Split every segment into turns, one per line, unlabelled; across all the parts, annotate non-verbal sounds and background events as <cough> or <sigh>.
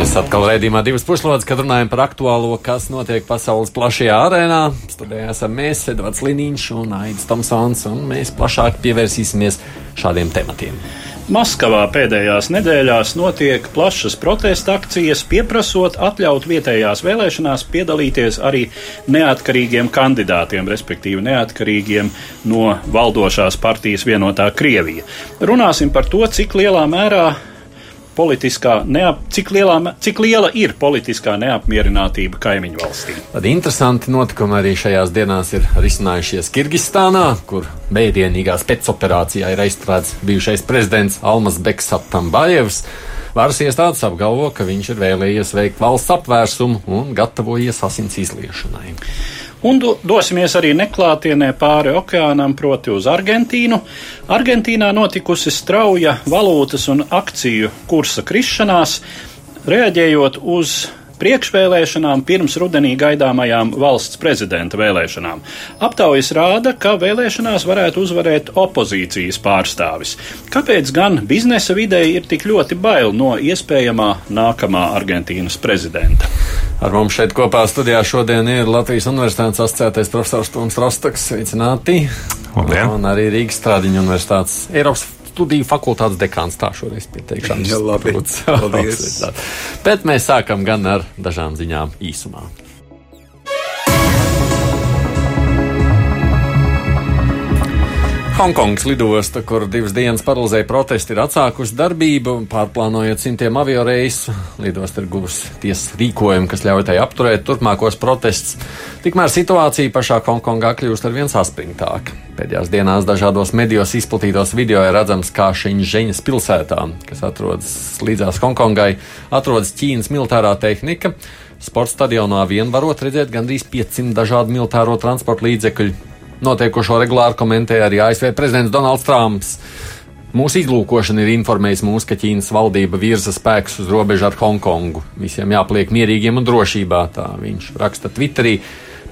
Mēs atkal raidījumā divas puslodes, kad runājam par aktuālo, kas notiek pasaules plašajā arēnā. Studijā esam mēs, Edvards Liniņš un Aits Tomsons, un mēs plašāk pievērsīsimies šādiem tematiem.
Maskavā pēdējās nedēļās notiek plašas protesta akcijas, pieprasot atļaut vietējās vēlēšanās piedalīties arī neatkarīgiem kandidātiem, respektīvi neatkarīgiem no valdošās partijas vienotā Krievija. Runāsim par to, cik lielā mērā politiskā, neap, cik, lielā, cik liela ir politiskā neapmierinātība kaimiņu valstī.
Tad interesanti notikumi arī šajās dienās ir risinājušies Kirgistānā, kur mēdienīgā spēcoperācijā ir aizturēts bijušais prezidents Almas Beksatambayevs. Varas iestādes apgalvo, ka viņš ir vēlējies veikt valsts apvērsumu un gatavojies asins izliešanai.
Un do, dosimies arī neklātienē pāri okeānam, proti uz Argentīnu. Argentīnā notikusi strauja valūtas un akciju kursa krišanās, reaģējot uz priekšvēlēšanām pirms rudenī gaidāmajām valsts prezidenta vēlēšanām. Aptaujas rāda, ka vēlēšanās varētu uzvarēt opozīcijas pārstāvis. Kāpēc gan biznesa videi ir tik ļoti bail no iespējamā nākamā Argentīnas prezidenta?
Ar mums šeit kopā studijā šodien ir Latvijas Universitātes asociētais profesors Toms Rostaks. Sveicināti!
Labdien.
Un arī Rīgas Stradiņu Universitātes Eiropas studiju fakultātes dekāns. Tā šoreiz pieteikšanas.
Jā, labi. Paldies.
Bet mēs sākam gan ar dažām ziņām īsumā. Hongkongas lidosta, kur divas dienas paralizēja protesti, ir atsākusi darbību, pārplānojot simtiem avio reisu. Lidosta ir guvusi tiesas rīkojumu, kas ļauj tai apturēt turpmākos protestus. Tikmēr situācija pašā Hongkongā kļūst ar vien saspringtāka. Pēdējās dienās dažādos medijos izplatītos video ir redzams, kā Šeņģeņas pilsētā, kas atrodas līdzās Hongkongai, atrodas Ķīnas militārā tehnika. Sports stadionā vien varot redzēt gandrīz 500 dažādu militāro transporta līdzekļu Notiekošo regulāri komentēja arī ASV prezidents Donalds Trumps. Mūsu izlūkošana ir informējusi mūs, ka Ķīnas valdība virza spēkus uz robežu ar Hongkongu. Visiem jāpaliek mierīgiem un drošībā, tā viņš raksta Twitterī,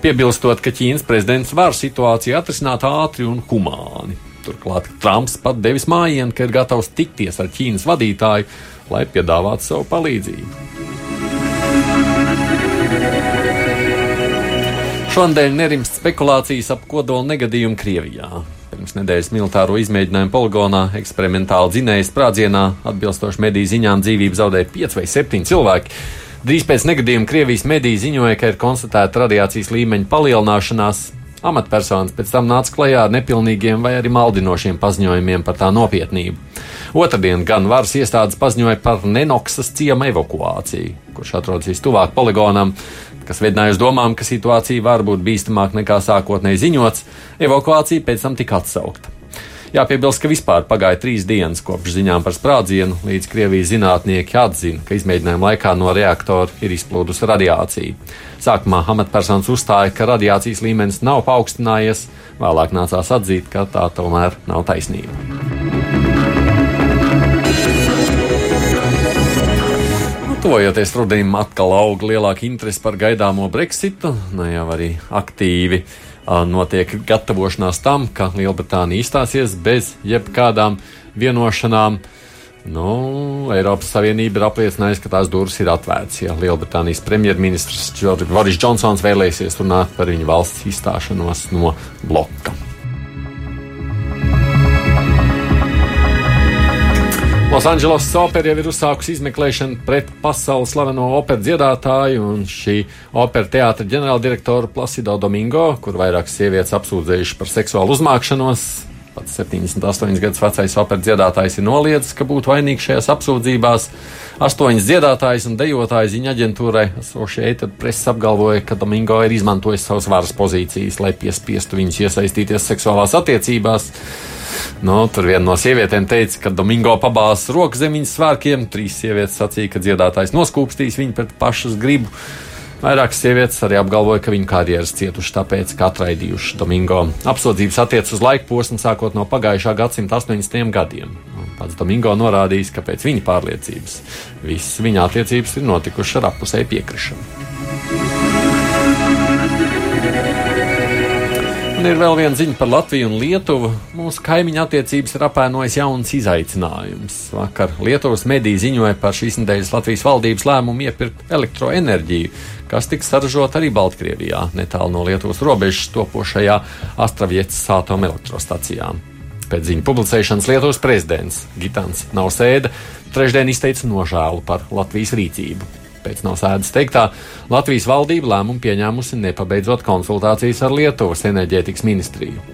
piebilstot, ka Ķīnas prezidents var situāciju atrisināt ātri un humāni. Turklāt Trumps pat devis mājienu, ka ir gatavs tikties ar Ķīnas vadītāju, lai piedāvātu savu palīdzību. Šonadēļ nerimst spekulācijas ap kodola negadījumu Krievijā. Pirms nedēļas militāro izmēģinājumu poligonā eksperimentāli dzinēja sprādzienā, atbilstoši mediju ziņām, dzīvību zaudēja 5 vai 7 cilvēki. Drīz pēc negadījuma Krievijas mediji ziņoja, ka ir konstatēta radiācijas līmeņa palielināšanās. Amatpersonas pēc tam nāca klajā ar nepilnīgiem vai arī maldinošiem paziņojumiem par tā nopietnību. Otradien gan varas iestādes paziņoja par Nenoksas ciema evakuāciju, kurš atrodas vistuvāk poligonam kas vedināja uz domām, ka situācija var būt bīstamāka nekā sākotnēji ziņots, evakuācija pēc tam tika atsaukta. Jāpiebilst, ka vispār pagāja trīs dienas kopš ziņām par sprādzienu, līdz Krievijas zinātnieki atzina, ka izmēģinājuma laikā no reaktora ir izplūdusi radiācija. Sākumā amatpersonas uzstāja, ka radiācijas līmenis nav paaugstinājies, vēlāk nācās atzīt, ka tā tomēr nav taisnība. Tuvojoties rudenim, atkal aug lielāka interese par gaidāmo Brexitu, nu jau arī aktīvi notiek gatavošanās tam, ka Lielbritānija izstāsies bez jebkādām vienošanām. Nu, Eiropas Savienība ir apliecinājusi, ka tās durvis ir atvērtas. Ja Lielbritānijas premjerministrs Boris Džonsons vēlēsies runāt par viņu valsts izstāšanos no bloka. Losandželosas opera jau ir uzsākusi izmeklēšanu pret pasaules slaveno operas dziedātāju un šī opera teātra ģenerāldirektoru Plasido Domingo, kur vairākas sievietes apsūdzējuši par seksuālu uzmākšanos. Pats 78 gadus vecais operas dziedātājs ir noliedzis, ka būtu vainīgs šajās apsūdzībās. Astoņas dziedātājas un dejotājas ziņa aģentūrai Associated Press apgalvoja, ka Domingo ir izmantojis savas varas pozīcijas, lai piespiestu viņus iesaistīties seksuālās attiecībās. Nu, tur viena no sievietēm teica, ka Domingo pabās rokas zem viņas svārkiem. Trīs sievietes sacīja, ka dziedātājs noskūpstīs viņu pret pašas gribu. Vairākas sievietes arī apgalvoja, ka viņu karjeras cietuši tāpēc, ka atraidījuši Domingo. Apsūdzības attiec uz laika posmu sākot no pagājušā gadsimta 80. gadiem. Pats Domingo norādījis, ka pēc viņa pārliecības visas viņa attiecības ir notikušas ar apusēju piekrišanu. Un ir vēl viena ziņa par Latviju un Lietuvu. Mūsu kaimiņu attiecības ir apēnojis jauns izaicinājums. Vakar Lietuvas mediji ziņoja par šīs nedēļas Latvijas valdības lēmumu iepirkt elektroenerģiju, kas tiks saražota arī Baltkrievijā, netālu no Lietuvas robežas topošajā Astravietas atomelektrostacijām. Pēc ziņu publicēšanas Lietuvas prezidents Gitāns Nausēda trešdien izteica nožēlu par Latvijas rīcību. Pēc no sēdes teiktā, Latvijas valdība lēmumu pieņēmusi nepabeidzot konsultācijas ar Lietuvas enerģētikas ministriju.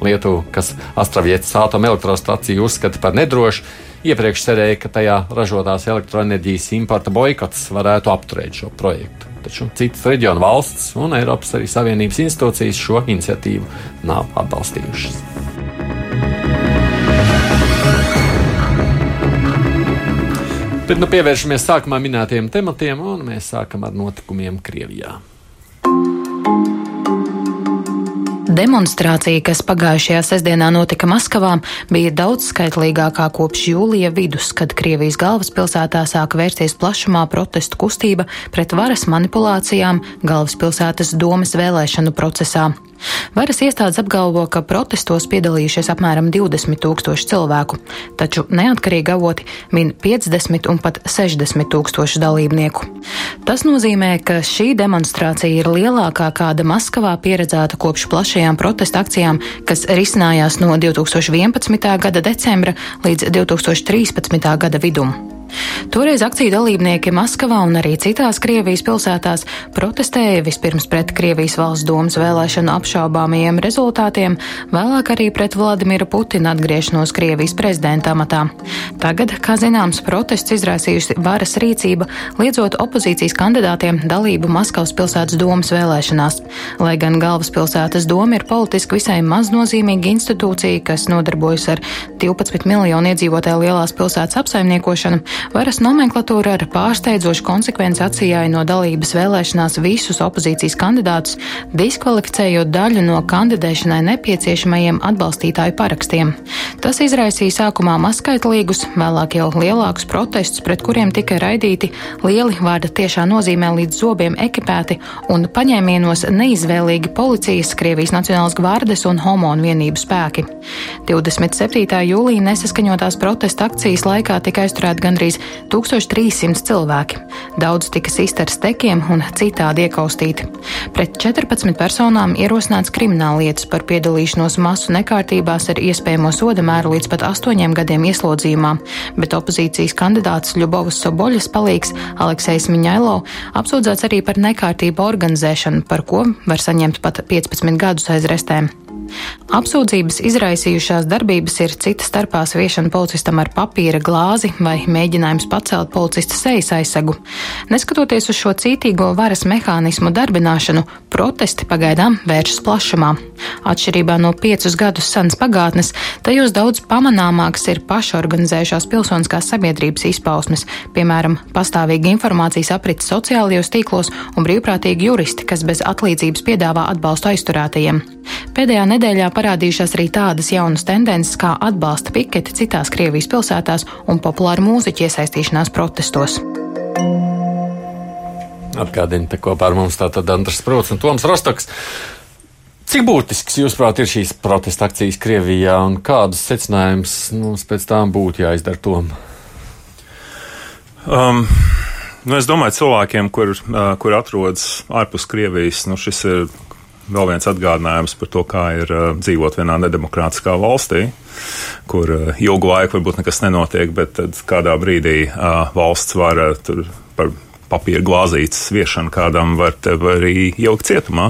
Lietuva, kas Astravietas atomelektrostaciju uzskata par nedrošu, iepriekš cerēja, ka tajā ražotās elektroenerģijas importa boikots varētu apturēt šo projektu. Taču citas reģionu valsts un Eiropas arī Savienības institūcijas šo iniciatīvu nav atbalstījušas. Bet nu pievēršamies sākumā minētajiem tematiem, un mēs sākam ar notikumiem Krievijā.
Demonstrācija, kas pagājušajā sestdienā notika Maskavā, bija daudz skaitlīgākā kopš jūlija vidus, kad Krievijas galvaspilsētā sāka vērsties plašumā protestu kustība pret varas manipulācijām galvaspilsētas domas vēlēšanu procesā. Varas iestādes apgalvo, ka protestos piedalījušies apmēram 20 tūkstoši cilvēku, taču neatkarīgi avoti min 50 un pat 60 tūkstoši dalībnieku. Tas nozīmē, ka šī demonstrācija ir lielākā kāda Maskavā pieredzēta kopš plašajām protesta akcijām, kas risinājās no 2011. gada decembra līdz 2013. gada vidum. Toreiz akciju dalībnieki Maskavā un arī citās Krievijas pilsētās protestēja vispirms pret Krievijas valsts domas vēlēšanu apšaubāmajiem rezultātiem, vēlāk arī pret Vladimira Putina atgriešanos Krievijas prezidenta amatā. Tagad, kā zināms, protests izraisījusi varas rīcība, liedzot opozīcijas kandidātiem dalību Maskavas pilsētas domas vēlēšanās. Lai gan galvaspilsētas doma ir politiski visai maznozīmīga institūcija, kas nodarbojas ar 12 miljonu iedzīvotāju lielās pilsētas apsaimniekošanu, Varas nomenklatūra ar pārsteidzošu konsekvenci atsījāja no dalības vēlēšanās visus opozīcijas kandidātus, diskvalificējot daļu no kandidēšanai nepieciešamajiem atbalstītāju parakstiem. Tas izraisīja sākumā maskaitlīgus, vēlāk jau lielākus protestus, pret kuriem tika raidīti lieli vārda tiešā nozīmē līdz zobiem ekipēti un paņēmienos neizvēlīgi policijas, Krievijas Nacionālas gvardes un homonu vienību spēki. 27. jūlija nesaskaņotās protesta akcijas laikā tika aizturēti gandrīz gandrīz 1300 cilvēki. Daudz tika sisti ar stekiem un citādi iekaustīti. Pret 14 personām ierosināts krimināllietas par piedalīšanos masu nekārtībās ar iespējamo soda mēru līdz pat astoņiem gadiem ieslodzījumā, bet opozīcijas kandidāts Ļubovs Soboļas palīgs Aleksejs Miņailo apsūdzēts arī par nekārtību organizēšanu, par ko var saņemt pat 15 gadus aiz restēm. Apsūdzības izraisījušās darbības ir cita starpā sviešana policistam ar papīra glāzi vai mēģinājums pacelt policista sejas aizsegu. Neskatoties uz šo cītīgo varas mehānismu darbināšanu, protesti pagaidām vēršas plašumā. Atšķirībā no piecus gadus senas pagātnes, tajos daudz pamanāmākas ir pašorganizējušās pilsoniskās sabiedrības izpausmes, piemēram, pastāvīga informācijas aprits sociālajos tīklos un brīvprātīgi juristi, kas bez atlīdzības piedāvā atbalstu aizturētajiem. Pēdējā nedēļā parādījušās arī tādas jaunas tendences kā atbalsta piketi citās Krievijas pilsētās un populāru mūziķu iesaistīšanās protestos.
Atgādini, ka kopā ar mums tātad Andris Prūts un Toms Rostoks. Cik būtisks, jūsuprāt, ir šīs protesta akcijas Krievijā un kādus secinājumus mums pēc tām būtu jāizdara tom?
Um, nu es domāju, cilvēkiem, kur, uh, kur atrodas ārpus Krievijas, nu šis ir vēl viens atgādinājums par to, kā ir uh, dzīvot vienā nedemokrātiskā valstī, kur uh, ilgu laiku varbūt nekas nenotiek, bet tad kādā brīdī uh, valsts var uh, tur par papīra glāzītes sviešanu kādam var tevi arī ilgi cietumā.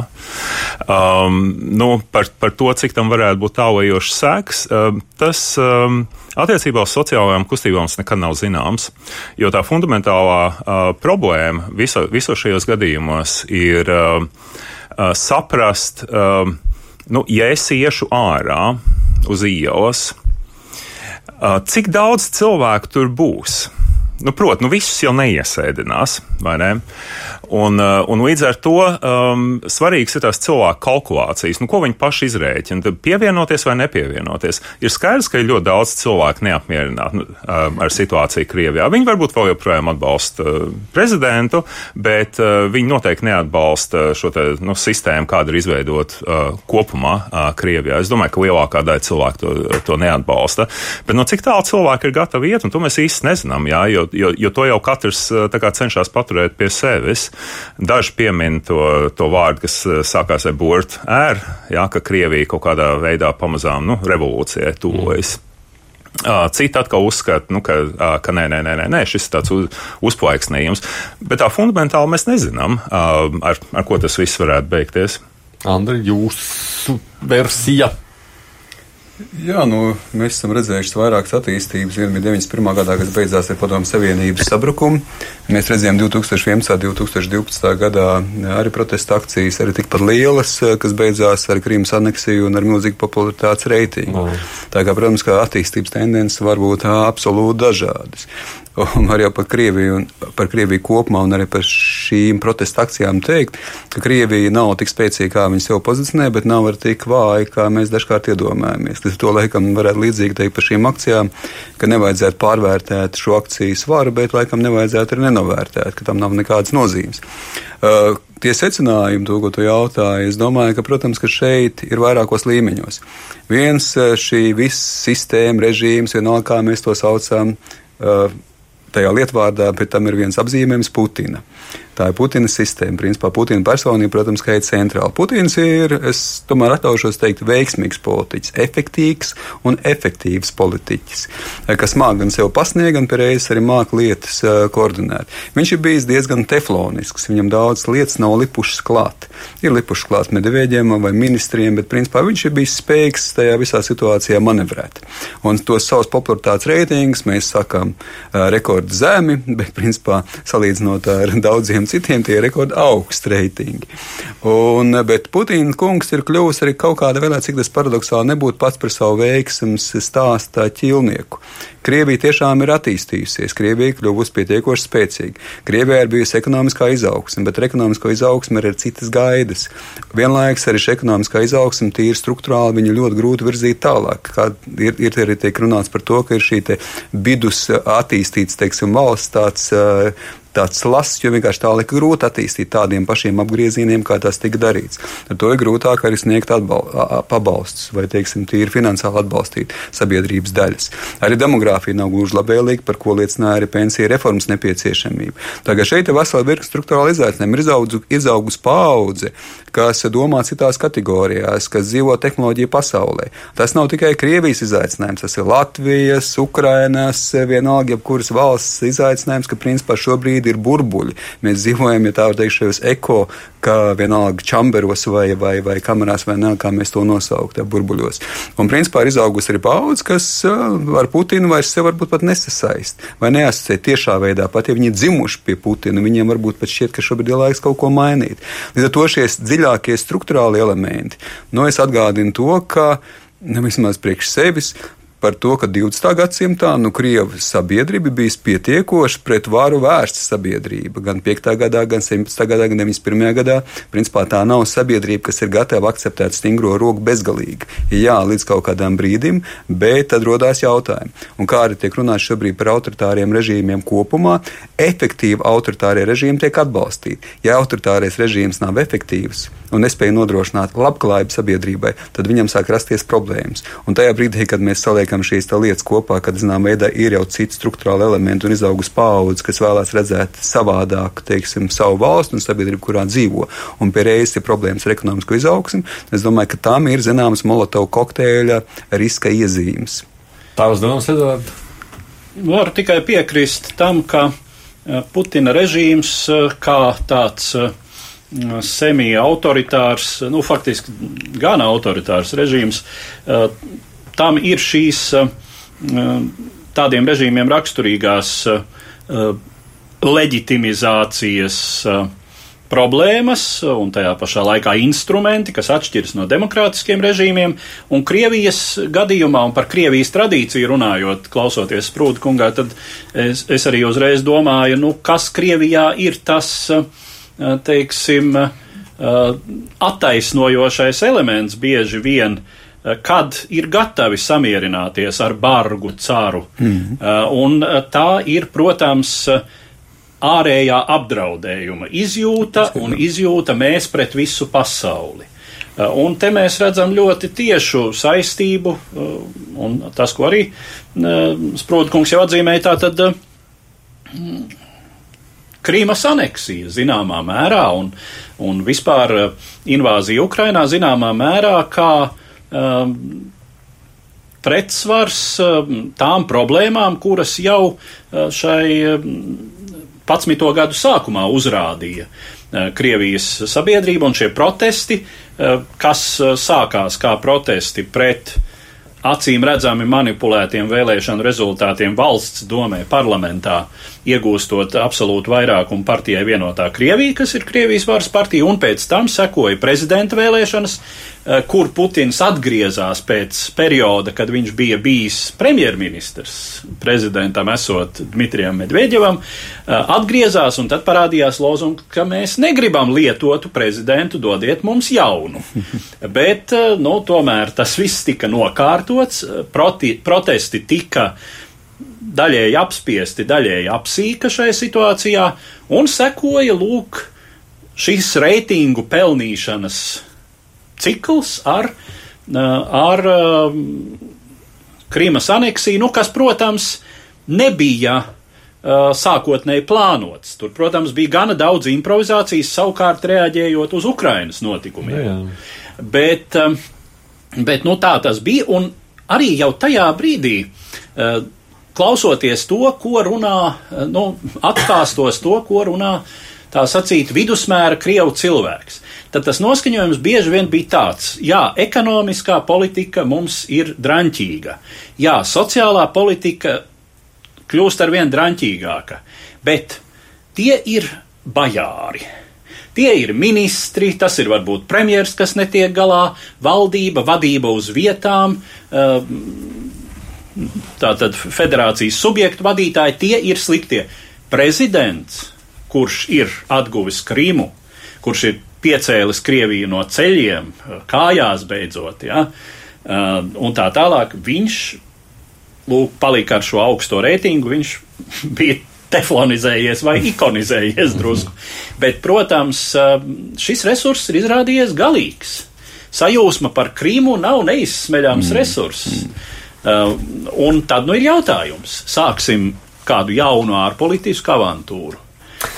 Um, nu, par, par to, cik tam varētu būt tālajošs sēks, um, tas um, attiecībā uz sociālajām kustībām nekad nav zināms, jo tā fundamentālā uh, problēma viso, visos šajos gadījumos ir uh, uh, saprast, uh, nu, ja es iešu ārā uz ielas, uh, cik daudz cilvēku tur būs nu, proti, nu, visus jau neiesēdinās, vai ne? Un, uh, un līdz ar to um, svarīgs ir tās cilvēku kalkulācijas, nu, ko viņi paši izrēķina. Pievienoties vai nepievienoties. Ir skaidrs, ka ir ļoti daudz cilvēku neapmierināti nu, um, ar situāciju Krievijā. Viņi varbūt vēl joprojām atbalsta uh, prezidentu, bet uh, viņi noteikti neatbalsta šo te, nu, sistēmu, kāda ir izveidota uh, kopumā uh, Krievijā. Es domāju, ka lielākā daļa cilvēku to, to neatbalsta. Bet no nu, cik tālu cilvēki ir gatavi iet, un to mēs īsti nezinām, jā, jo, jo, jo to jau katrs uh, kā, cenšas paturēt pie sevis. Daži piemin to, to vārdu, kas eh, sākās ar burtu ēr, jā, ka Krievija kaut kādā veidā pamazām nu, revolūcijai tuvojas. Mm. Citi atkal uzskata, nu, ka, ka nē, nē, nē, nē, nē, šis ir tāds uz, uzplaiksnījums. Bet tā fundamentāli mēs nezinām, ar, ar ko tas viss varētu beigties.
Andri, jūsu versija.
Jā, nu, mēs esam redzējuši vairākas attīstības. Viena bija 91. gadā, kas beidzās ar Padomu Savienības sabrukumu. Mēs redzējām 2011. un 2012. gadā arī protesta akcijas, arī tikpat lielas, kas beidzās ar Krīmas aneksiju un ar milzīgu popularitātes reitingu. Oh. Tā kā, protams, kā attīstības tendences var būt absolūti dažādas un jau par Krieviju, un, par Krieviju kopumā un arī par šīm protesta akcijām teikt, ka Krievija nav tik spēcīga, kā viņi sev pozicionē, bet nav arī tik vāja, kā mēs dažkārt iedomājamies. Līdz ar to laikam varētu līdzīgi teikt par šīm akcijām, ka nevajadzētu pārvērtēt šo akciju svaru, bet laikam nevajadzētu arī nenovērtēt, ka tam nav nekādas nozīmes. Uh, tie secinājumi, to, ko tu jautāji, es domāju, ka, protams, ka šeit ir vairākos līmeņos. Viens uh, šī visa sistēma, režīms, vienalga kā mēs to saucam, uh, tajā lietvārdā, bet tam ir viens apzīmējums - Putina. Tā ir Putina sistēma. Principā Putina personība, protams, ka ir centrāla. Putins ir, es tomēr atļaušos teikt, veiksmīgs politiķis, efektīvs un efektīvs politiķis, kas māk gan sev pasniegt, gan pēc arī māk lietas uh, koordinēt. Viņš ir bijis diezgan teflonisks, viņam daudz lietas nav lipušas klāt. Ir lipušas klāt medvēģiem vai ministriem, bet principā viņš ir bijis spējīgs tajā visā situācijā manevrēt. Un tos savus popularitātes reitingus mēs sakām uh, rekordi zemi, <laughs> bet principā salīdzinot ar daudziem citiem tie ir rekordi augsti reitingi. Un, bet Putina kungs ir kļuvis arī kaut kāda veidā, cik tas paradoxāli nebūtu pats par savu veiksmes stāstā ķilnieku. Krievija tiešām ir attīstījusies, Krievija kļuvusi pietiekoši spēcīga. Krievijā ir bijusi ekonomiskā izaugsme, bet ar ekonomisko izaugsmu ir citas gaidas. Vienlaikus arī šī ekonomiskā izaugsme tīri struktūrāli viņa ļoti grūti virzīt tālāk. Kā ir, ir arī tiek runāts par to, ka ir šī vidus attīstīts, teiksim, valsts tāds tāds lasts, jo vienkārši tā lika grūti attīstīt tādiem pašiem apgriezieniem, kā tas tika darīts. Ar to ir grūtāk arī sniegt atbal, pabalstus vai, teiksim, tīri finansiāli atbalstīt sabiedrības daļas. Arī demogrāfija nav gluži labvēlīga, par ko liecināja arī pensija reformas nepieciešamība. Tagad šeit ir vesela virkne struktūrāla izaicinājuma. Ir izaugus, izaugus paudze, kas domā citās kategorijās, kas dzīvo tehnoloģiju pasaulē. Tas nav tikai Krievijas izaicinājums, tas ir Latvijas, Ukrainas, vienalga jebkuras valsts izaicinājums, ka principā šobrīd ir burbuļi. Mēs dzīvojam, ja tā var teikt, šajos eko, kā vienalga čamberos vai, vai, vai kamerās vai ne, kā mēs to nosaukt, burbuļos. Un principā ir izaugusi arī paudze, kas ar Putinu vairs sev varbūt pat nesasaist vai neasociē tiešā veidā, pat ja viņi ir dzimuši pie Putina, viņiem varbūt pat šķiet, ka šobrīd ir laiks kaut ko mainīt. Līdz ar to šie dziļākie struktūrāli elementi. Nu, es atgādinu to, ka nu, vismaz priekš sevis par to, ka 20. gadsimtā nu, Krievijas sabiedrība bija pietiekoši pret varu vērsta sabiedrība. Gan 5. gadā, gan 17. gadā, gan 91. gadā. Principā tā nav sabiedrība, kas ir gatava akceptēt stingro roku bezgalīgi. Jā, līdz kaut kādam brīdim, bet tad rodās jautājumi. Un kā arī tiek runāts šobrīd par autoritāriem režīmiem kopumā, efektīvi autoritārie režīmi tiek atbalstīti. Ja autoritārais režīms nav efektīvs un nespēja nodrošināt labklājību sabiedrībai, tad viņam sāk rasties problēmas. Un tajā brīdī, kad mēs saliekam saliekam šīs lietas kopā, kad, zinām, veidā ir jau citi struktūrāli elementi un izaugus paudze, kas vēlās redzēt savādāk, teiksim, savu valstu un sabiedrību, kurā dzīvo. Un pie reizes ir problēmas ar ekonomisko izaugsmu. Es domāju, ka tam ir zināmas molotovu kokteļa riska iezīmes.
Tavs domas, Edvards?
Varu tikai piekrist tam, ka eh, Putina režīms eh, kā tāds eh, semi-autoritārs, nu, faktiski gan autoritārs režīms, tam ir šīs eh, tādiem režīmiem raksturīgās eh, leģitimizācijas eh, problēmas un tajā pašā laikā instrumenti, kas atšķiras no demokrātiskiem režīmiem. Un Krievijas gadījumā, un par Krievijas tradīciju runājot, klausoties Sprūda kungā, tad es, es arī uzreiz domāju, nu, kas Krievijā ir tas, teiksim, attaisnojošais elements bieži vien kad ir gatavi samierināties ar bargu caru. Mm. Un tā ir, protams, ārējā apdraudējuma izjūta un izjūta mēs pret visu pasauli. Uh, un te mēs redzam ļoti tiešu saistību, un tas, ko arī Sprūdkungs jau atzīmēja, tā tad Krīmas aneksija zināmā mērā un, un vispār invāzija Ukrainā zināmā mērā kā pretsvars um, tām problēmām, kuras jau šai um, 11. gadu sākumā uzrādīja eh, Krievijas sabiedrība un šie protesti, eh, kas sākās kā protesti pret acīm redzami manipulētiem vēlēšanu rezultātiem valsts domē parlamentā, iegūstot absolūtu vairākumu partijai vienotā Krievija, kas ir Krievijas varas partija, un pēc tam sekoja prezidenta vēlēšanas, kur Putins atgriezās pēc perioda, kad viņš bija bijis premjerministrs, prezidentam esot Dmitrijam Medvedjevam, eh, atgriezās un tad parādījās lozungs, ka mēs negribam lietotu prezidentu, dodiet mums jaunu. <laughs> Bet, eh, nu, tomēr tas viss tika nokārtots, proti, protesti tika daļēji apspiesti, daļēji apsīka šajā situācijā, un sekoja, lūk, šīs reitingu pelnīšanas cikls ar, ar Krīmas aneksiju, nu, kas, protams, nebija sākotnēji plānots. Tur, protams, bija gana daudz improvizācijas, savukārt reaģējot uz Ukrainas notikumiem. Jā, jā. Bet, bet nu, tā tas bija, un arī jau tajā brīdī, klausoties to, ko runā, nu, atkāstos to, ko runā tā sacīt vidusmēra Krievu cilvēks tad tas noskaņojums bieži vien bija tāds: jā, ekonomiskā politika mums ir draņķīga, jā, sociālā politika kļūst ar vien draņķīgāka, bet tie ir bajāri. Tie ir ministri, tas ir varbūt premjers, kas netiek galā, valdība, vadība uz vietām, eh, tātad federācijas subjektu vadītāji, tie ir sliktie. Prezidents, kurš ir atguvis Krīmu, kurš ir piecēlis Krieviju no ceļiem, kājās beidzot, ja, un tā tālāk. Viņš lūk, palika ar šo augsto reitingu, viņš <laughs> bija teflonizējies vai ikonizējies drusku. Bet, protams, šis resurss ir izrādījies galīgs. Sajūsma par Krīmu nav neizsmeļams mm. resurss. Mm. Un tad nu ir jautājums. Sāksim kādu jaunu ārpolitisku avantūru.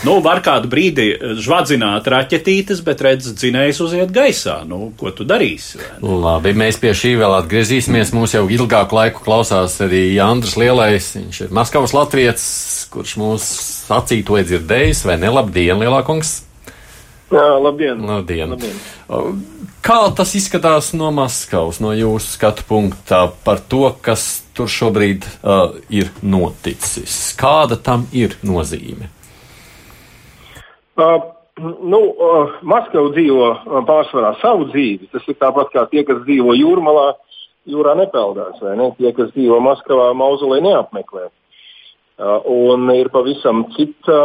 Nu, var kādu brīdi žvadzināt raķetītes, bet redz, dzinējs uziet gaisā. Nu, ko tu darīsi?
Labi, mēs pie šī vēl atgriezīsimies. Mūs jau ilgāku laiku klausās arī Andris Lielais. Viņš ir Maskavas latviets, kurš mūs sacīto ir dzirdējis, vai ne? Labdien, lielākungs!
Jā, labdien!
labdien. labdien. Kā tas izskatās no Maskavas, no jūsu skatu punktā par to, kas tur šobrīd uh, ir noticis? Kāda tam ir nozīme?
Uh, nu, uh, Maskava dzīvo uh, pārsvarā savu dzīvi. Tas ir tāpat kā tie, kas dzīvo jūrmalā, jūrā nepeldās. Ne? Tie, kas dzīvo Maskavā, mauzolē neapmeklē. Uh, un ir pavisam cita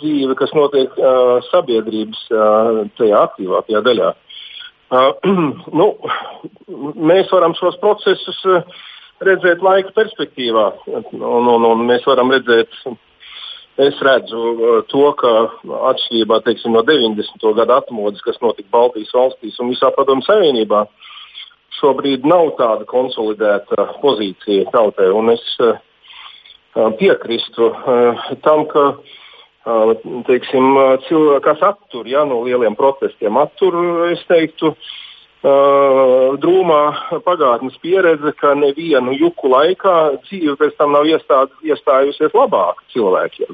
dzīve, kas notiek uh, sabiedrības uh, tajā aktīvākajā daļā. Uh, <clears throat> nu, mēs varam šos procesus uh, redzēt laika perspektīvā, un, un, un mēs varam redzēt Es redzu uh, to, ka atšķirībā teiksim, no 90. gada atmodas, kas notika Baltijas valstīs un visā Padomu Savienībā, šobrīd nav tāda konsolidēta pozīcija tautai. Un es uh, piekrīstu uh, tam, ka teiksim, cilvēki, kas attur ja, no lieliem protestiem, attur, es teiktu, Uh, drūmā pagātnes pieredze, ka nevienu juku laikā dzīve pēc tam nav iestād, iestājusies labāk cilvēkiem.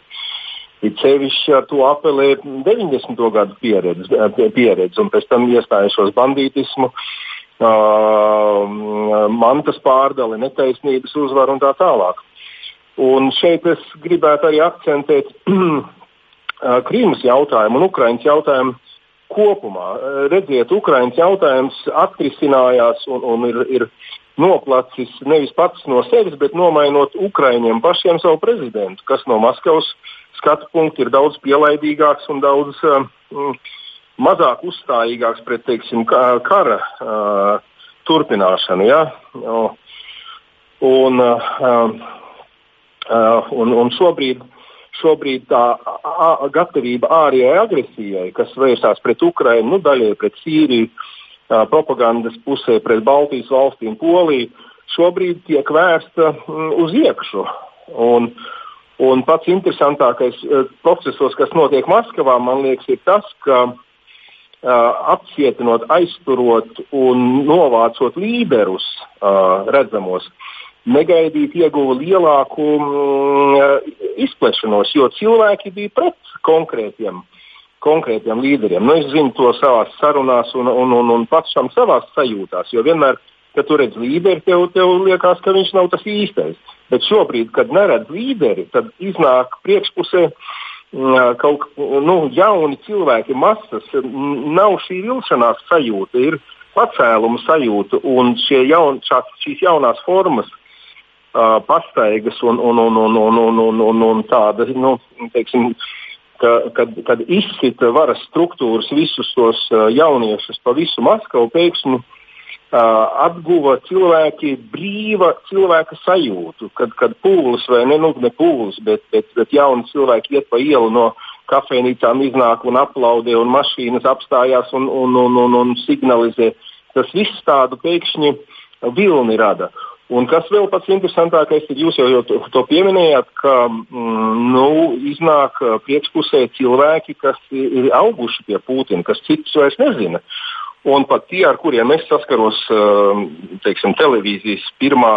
It sevišķi ar to apelē 90. gadu pieredze, pieredze un pēc tam iestājušos bandītismu, uh, mantas pārdali, netaisnības uzvaru un tā tālāk. Un šeit es gribētu arī akcentēt <clears throat> Krīmas jautājumu un Ukraiņas jautājumu kopumā. Redziet, Ukraiņas jautājums atrisinājās un, un ir, ir noplacis nevis pats no sevis, bet nomainot Ukraiņiem pašiem savu prezidentu, kas no Maskavas skatu punkta ir daudz pielaidīgāks un daudz um, mazāk uzstājīgāks pret teiksim, kara uh, turpināšanu. Ja? Un, uh, uh, un, un šobrīd, šobrīd tā gatavība ārējai agresijai, kas vērsās pret Ukrajinu, nu, daļai pret Sīriju, uh, propagandas pusē pret Baltijas valstīm, Poliju, šobrīd tiek vērsta mm, uz iekšu. Un, un pats interesantākais uh, procesos, kas notiek Maskavā, man liekas, ir tas, ka uh, apcietinot, aizturot un novācot līderus redzamos, negaidīt ieguva lielāku mm, izplešanos, jo cilvēki bija pret konkrētiem, konkrētiem līderiem. Nu, es zinu to savā sarunās un, un, un, un pašam savā sajūtās, jo vienmēr, kad tu redz līderi, tev, tev liekas, ka viņš nav tas īstais. Bet šobrīd, kad neredz līderi, tad iznāk priekšpusē uh, kaut nu, jauni cilvēki, masas, nav šī vilšanās sajūta, ir pacēluma sajūta un jaun, šās, šīs jaunās formas. Uh, pastaigas un, un, un, un, un, un, un, un, un tāda, nu, teiksim, ka, kad, kad izsita varas struktūras visus tos uh, jauniešus pa visu Maskavu, pēkšņi uh, atguva cilvēki brīva cilvēka sajūtu, kad, kad pūlis vai ne, nu, ne pūlis, bet, bet, bet jauni cilvēki iet pa ielu no kafejnīcām, iznāk un aplaudē, un mašīnas apstājās un, un, un, un, un signalizē. Tas viss tādu pēkšņi vilni rada. Un kas vēl pats interesantākais ir, jūs jau, jau to, to pieminējāt, ka mm, nu, iznāk priekšpusē cilvēki, kas ir auguši pie Putina, kas citus vairs nezina. Un pat tie, ar kuriem es saskaros, teiksim, televīzijas pirmā,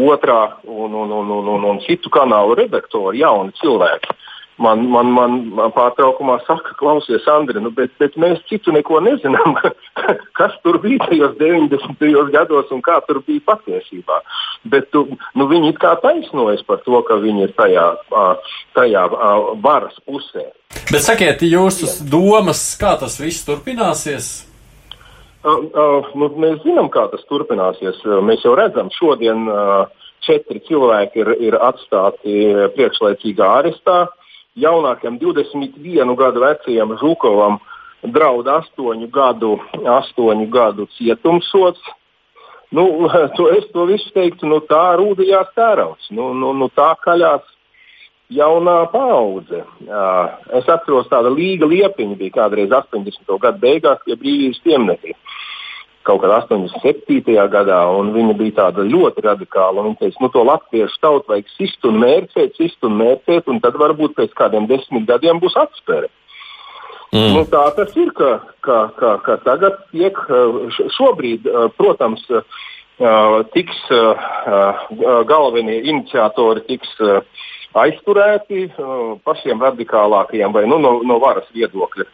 otrā un, un, un, un, un, un citu kanālu redaktori, jauni cilvēki, man, man, man pārtraukumā saka, klausies, Andri, nu, bet, bet mēs citu neko nezinām, <laughs> kas tur bija tajos 90. gados un kā tur bija patiesībā. Bet tu, nu, viņi it kā taisnojas par to, ka viņi ir tajā, tajā varas pusē.
Bet sakiet, jūsu domas, kā tas viss turpināsies?
Uh, uh, nu, mēs zinām, kā tas turpināsies. Mēs jau redzam, šodien uh, četri cilvēki ir, ir atstāti priekšlaicīgā arestā. Jaunākam 21 gadu vecajam Žukovam draud 8 gadu, 8 gadu cietumsots. Nu, <laughs> to es to visu teiktu, nu, tā rūdījās tērauds. Nu, nu, nu, tā kaļās jaunā paudze. Es atceros, tāda līga liepiņa bija kādreiz 80. gadu beigās pie brīvības pieminiekļa. Kaut kādā 87. gadā, un viņa bija tāda ļoti radikāla. Viņa teica, nu, to latviešu tautu vajag sist un mērcēt, sist un mērcēt, un tad varbūt pēc kādiem desmit gadiem būs atspēre. Mm. Nu, tā tas ir, ka, ka, ka, ka tagad tiek šobrīd, protams, tiks galvenie iniciatori tiks aizturēti pašiem radikālākajiem vai nu, no, no varas viedokļa.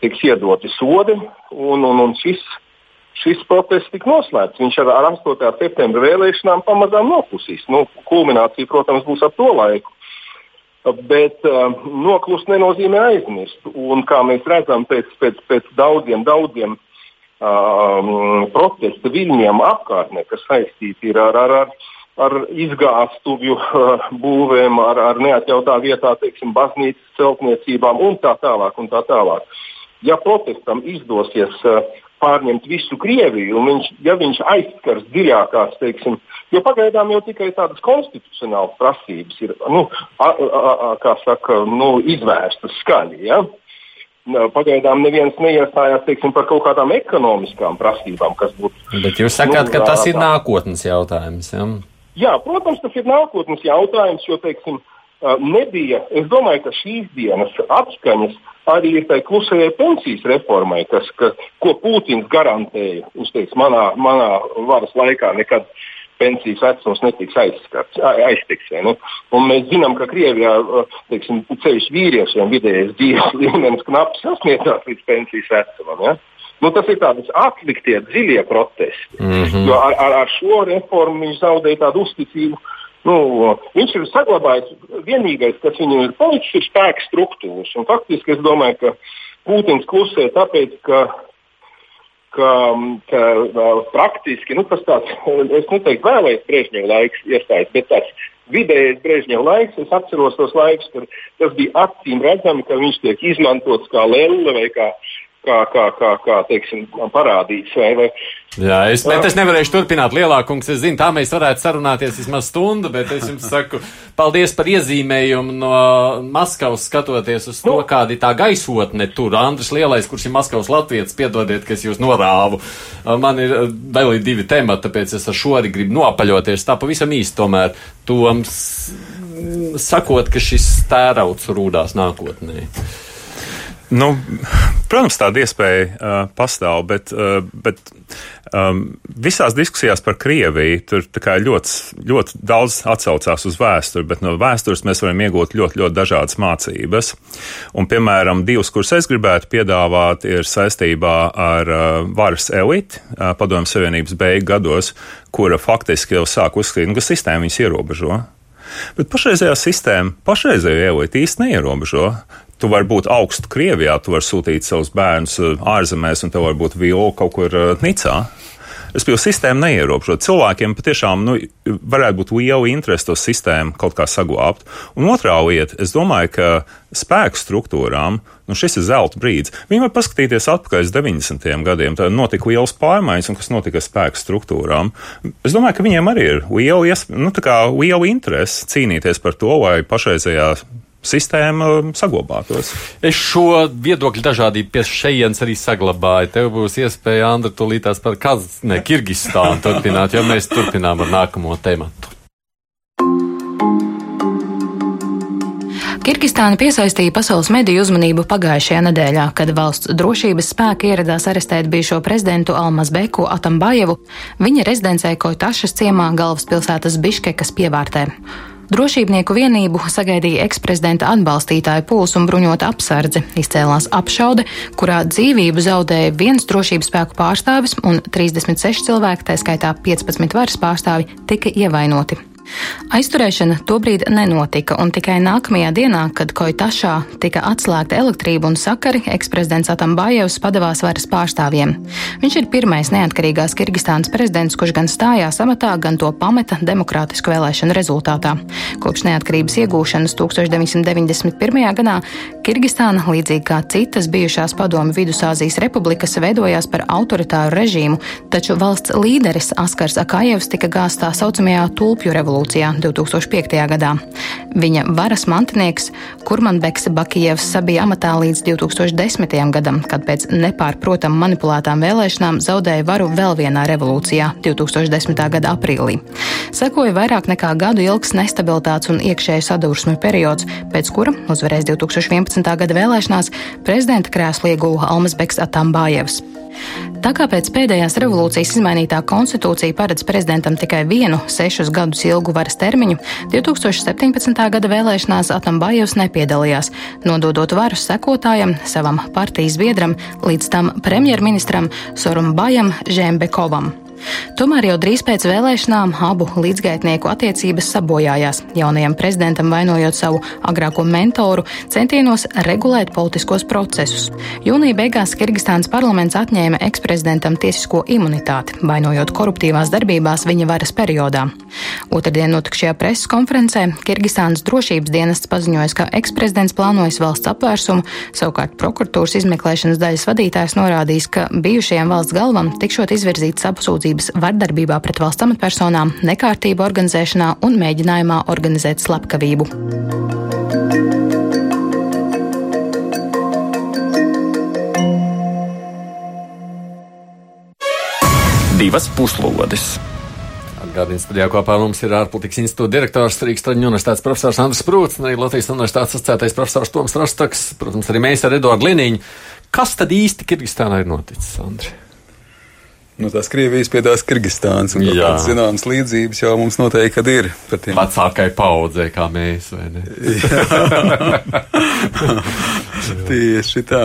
Tiks iedoti sodi, un, un, un šis, šis protests tika noslēgts. Viņš ar, ar 8. septembra vēlēšanām pamazām noklusīs. Nu, kulminācija, protams, būs ap to laiku. Bet uh, noklust nenozīmē aizmirst. Un, kā mēs redzam, pēc, pēc, pēc daudziem, daudziem uh, protesta viļņiem apkārtnē, kas saistīti ar, ar, ar, ar izgāstuvju uh, būvēm, ar, ar neatjautā vietā, teiksim, baznīcas celtniecībām un tā tālāk. Un tā tālāk. Ja protestam izdosies uh, pārņemt visu Krieviju, un viņš, ja viņš aizskars dziļākās, teiksim, jo pagaidām jau tikai tādas konstitucionālas prasības ir nu, a, a, a, saka, nu, izvērstas skaļi. Ja? Pagaidām neviens neiestājās teiksim, par kaut kādām ekonomiskām prasībām, kas būtu.
Bet jūs sakāt, nu, ka tas ir nākotnes jautājums. Ja?
Jā, protams, tas ir nākotnes jautājums, jo teiksim, nebija. Es domāju, ka šīs dienas atskaņas arī ir tai klusajai pensijas reformai, kas, ka, ko Pūtins garantēja. Viņš teiks, manā, manā varas laikā nekad pensijas vecums netiks aizskats, aiztiks. Nu? Un mēs zinām, ka Krievijā teiksim, ceļš vīriešiem vidējais dzīves <laughs> līmenis knapi sasniedzās līdz pensijas vecumam. Ja? Nu, tas ir tāds atliktie dziļie protesti. Mm -hmm. Jo ar, ar, ar šo reformu viņš zaudēja tādu uzticību. Nu, viņš ir saglabājis vienīgais, kas viņam ir palicis, ir spēka struktūras. Un faktiski es domāju, ka Putins klusē tāpēc, ka, ka, ka praktiski nu, tas tāds, es neteiktu, vēlējis Brezhneva laiks iestājas, bet tāds vidējais Brezhneva laiks, es atceros tos laikus, kad tas bija acīm redzami, ka viņš tiek izmantots kā lelle vai kā kā, kā, kā, kā teiksim, parādīts. Vai, vai.
Jā, es, bet es nevarēšu turpināt lielākums. Es zinu, tā mēs varētu sarunāties vismaz stundu, bet es jums saku paldies par iezīmējumu no Maskavas skatoties uz to, nu. kāda ir tā gaisotne tur. Andris Lielais, kurš ir Maskavas latvietis, piedodiet, ka es jūs norāvu. Man ir vēl ir divi temati, tāpēc es ar šo arī gribu nopaļoties. Tā pavisam īsti tomēr toms sakot, ka šis tērauts rūdās nākotnē.
Nu, protams, tāda iespēja uh, pastāv, bet, uh, bet um, visās diskusijās par Krieviju tur ļoti, ļoti daudz atsaucās uz vēsturi, bet no vēstures mēs varam iegūt ļoti, ļoti dažādas mācības. Un, piemēram, divas, kuras es gribētu piedāvāt, ir saistībā ar uh, varas eliti uh, Padomju Savienības beigu gados, kura faktiski jau sāk uzskatīt, nu, ka sistēma viņus ierobežo. Bet pašreizējā sistēma pašreizējo eliti īsti neierobežo tu vari būt augstu Krievijā, tu vari sūtīt savus bērnus uh, ārzemēs, un tev var būt viola kaut kur uh, Nicā. Es biju sistēmu neierobežot. Cilvēkiem patiešām nu, varētu būt liela interese to sistēmu kaut kā saglabāt. Un otrā lieta, es domāju, ka spēku struktūrām nu, šis ir zelta brīdis. Viņi var paskatīties atpakaļ uz 90. gadiem. Tad notika liels pārmaiņas, un kas notika spēku struktūrām. Es domāju, ka viņiem arī ir liela, nu, liela interese cīnīties par to, lai pašreizējā sistēma um, saglabātos.
Es šo viedokļu dažādību pie šejienes arī saglabāju. Tev būs iespēja, Andra, tūlītās par Kazahstānu, Kirgistānu turpināt, jo mēs turpinām ar nākamo tematu.
Kirgistāna piesaistīja pasaules mediju uzmanību pagājušajā nedēļā, kad valsts drošības spēki ieradās arestēt bijušo prezidentu Almazbeku Atambajevu viņa rezidencē Koitašas ciemā galvaspilsētas Biškekas pievārtē. Drošībnieku vienību sagaidīja eksprezidenta atbalstītāju pūls un bruņota apsardze. Izcēlās apšaude, kurā dzīvību zaudēja viens drošības spēku pārstāvis un 36 cilvēki, tā skaitā 15 varas pārstāvi, tika ievainoti. Aizturēšana tobrīd nenotika, un tikai nākamajā dienā, kad Koitašā tika atslēgta elektrība un sakari, eksprezidents Atambājevs padavās varas pārstāvjiem. Viņš ir pirmais neatkarīgās Kirgistānas prezidents, kurš gan stājās amatā, gan to pameta demokrātisku vēlēšanu rezultātā. Kopš neatkarības iegūšanas 1991. gadā Kirgistāna, līdzīgi kā citas bijušās padomu Vidusāzijas republikas, veidojās par autoritāru režīmu, taču valsts līderis Askars Akājevs tika gāzts tā saucamajā tulpju revolūcijā revolūcijā 2005. gadā. Viņa varas mantinieks Kurmanbeks Bakijevs sabija amatā līdz 2010. gadam, kad pēc nepārprotam manipulētām vēlēšanām zaudēja varu vēl vienā revolūcijā 2010. gada aprīlī. Sekoja vairāk nekā gadu ilgs nestabilitātes un iekšēju sadursmu periods, pēc kura uzvarēs 2011. gada vēlēšanās prezidenta krēslu ieguva Almasbeks Atambājevs. Tā kā pēc pēdējās revolūcijas izmainītā konstitūcija paredz prezidentam tikai vienu sešus gadus ilgu varas termiņu, 2017. gada vēlēšanās Atambājevs nepiedalījās, nododot varu sekotājam, savam partijas biedram, līdz tam premjerministram Sorumbajam Žembekovam. Tomēr jau drīz pēc vēlēšanām abu līdzgaitnieku attiecības sabojājās, jaunajam prezidentam vainojot savu agrāko mentoru centienos regulēt politiskos procesus. Jūnija beigās Kirgistānas parlaments atņēma eksprezidentam tiesisko imunitāti, vainojot koruptīvās darbībās viņa varas periodā. Otradien notikušajā preses konferencē Kirgistānas drošības dienests paziņoja, ka eksprezidents plānojas valsts apvērsumu, savukārt prokuratūras izmeklēšanas daļas vadītājs norādījis, ka bijušajam valsts galvam tikšot izvirzītas apsūdzības sūdzības vardarbībā pret valsts amatpersonām, nekārtību organizēšanā un mēģinājumā organizēt slepkavību.
Divas puslodes.
Atgādījums studijā kopā ar mums ir ārpolitikas institūta direktors Rīgas Traģiņu universitātes profesors Andris Prūts un arī Latvijas universitātes asociētais profesors Toms Rastaks, protams, arī mēs ar Eduardu Liniņu. Kas tad īsti Kirgistānā ir noticis, Andri?
No nu, tās Krievijas pie tās Kirgistānas. Un kādas zināmas līdzības jau mums noteikti ir.
Vecākai paudzei, kā mēs, vai ne? <laughs>
Tieši tā.